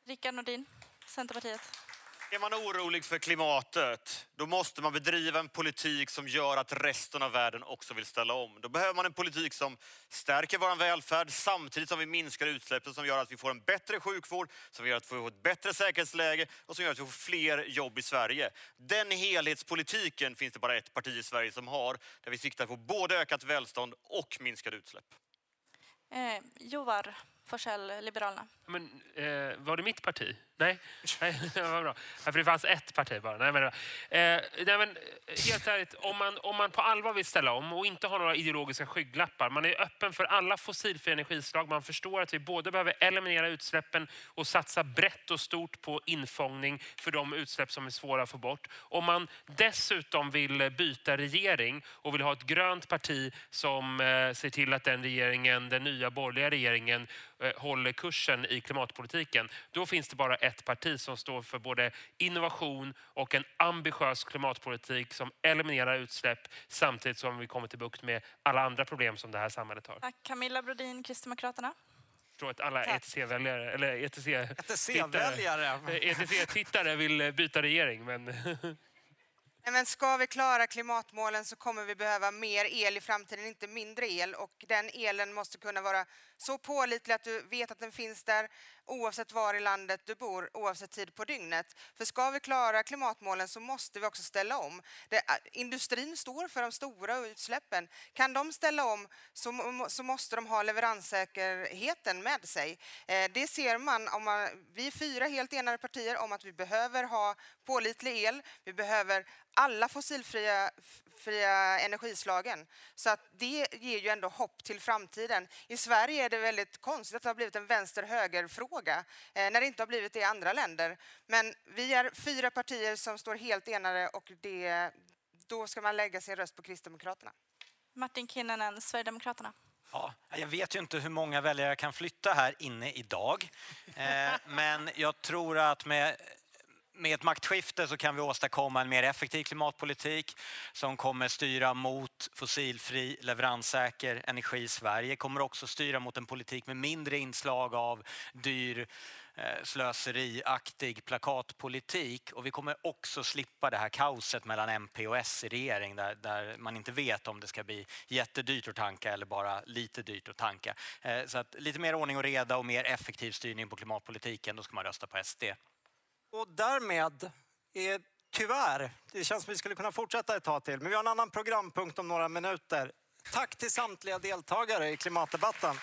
Speaker 2: Rickard Nordin, Centerpartiet.
Speaker 6: Är man orolig för klimatet, då måste man bedriva en politik som gör att resten av världen också vill ställa om. Då behöver man en politik som stärker vår välfärd samtidigt som vi minskar utsläppen, som gör att vi får en bättre sjukvård, som gör att vi får ett bättre säkerhetsläge och som gör att vi får fler jobb i Sverige. Den helhetspolitiken finns det bara ett parti i Sverige som har, där vi siktar på både ökat välstånd och minskade utsläpp.
Speaker 2: Eh, Joar Forsell, Liberalerna.
Speaker 5: Men, eh, var det mitt parti? Nej, nej <laughs> det var bra. Ja, för det fanns ett parti bara. Nej, men, eh, nej, men, eh, helt ärligt, om man, om man på allvar vill ställa om och inte har några ideologiska skygglappar, man är öppen för alla fossilfria energislag, man förstår att vi både behöver eliminera utsläppen och satsa brett och stort på infångning för de utsläpp som är svåra att få bort. Om man dessutom vill eh, byta regering och vill ha ett grönt parti som eh, ser till att den regeringen, den nya borgerliga regeringen eh, håller kursen i klimatpolitiken, då finns det bara ett parti som står för både innovation och en ambitiös klimatpolitik som eliminerar utsläpp samtidigt som vi kommer till bukt med alla andra problem som det här samhället har.
Speaker 2: Tack. Camilla Brodin, Kristdemokraterna.
Speaker 5: Jag tror att alla. ETC-väljare, eller E ETC. ETC-tittare vill byta regering, men <laughs>
Speaker 7: Men ska vi klara klimatmålen så kommer vi behöva mer el i framtiden, inte mindre el. Och den elen måste kunna vara så pålitlig att du vet att den finns där oavsett var i landet du bor, oavsett tid på dygnet. För ska vi klara klimatmålen så måste vi också ställa om. Det, industrin står för de stora utsläppen. Kan de ställa om så, så måste de ha leveranssäkerheten med sig. Eh, det ser man om man, vi är fyra helt enade partier om att vi behöver ha pålitlig el. Vi behöver alla fossilfria f- fria energislagen. Så att det ger ju ändå hopp till framtiden. I Sverige är det väldigt konstigt att det har blivit en vänster-höger-fråga eh, när det inte har blivit det i andra länder. Men vi är fyra partier som står helt enade och det, då ska man lägga sin röst på Kristdemokraterna.
Speaker 2: Martin Kinnunen, Sverigedemokraterna.
Speaker 4: Ja, jag vet ju inte hur många väljare jag kan flytta här inne idag. Eh, men jag tror att med, med ett maktskifte så kan vi åstadkomma en mer effektiv klimatpolitik som kommer styra mot fossilfri, leveranssäker energi i Sverige. Kommer också styra mot en politik med mindre inslag av dyr eh, slöseriaktig plakatpolitik och vi kommer också slippa det här kaoset mellan MP och S i regering där, där man inte vet om det ska bli jättedyrt att tanka eller bara lite dyrt att tanka. Eh, så att lite mer ordning och reda och mer effektiv styrning på klimatpolitiken, då ska man rösta på SD.
Speaker 1: Och därmed är tyvärr, det känns som vi skulle kunna fortsätta ett tag till, men vi har en annan programpunkt om några minuter. Tack till samtliga deltagare i klimatdebatten.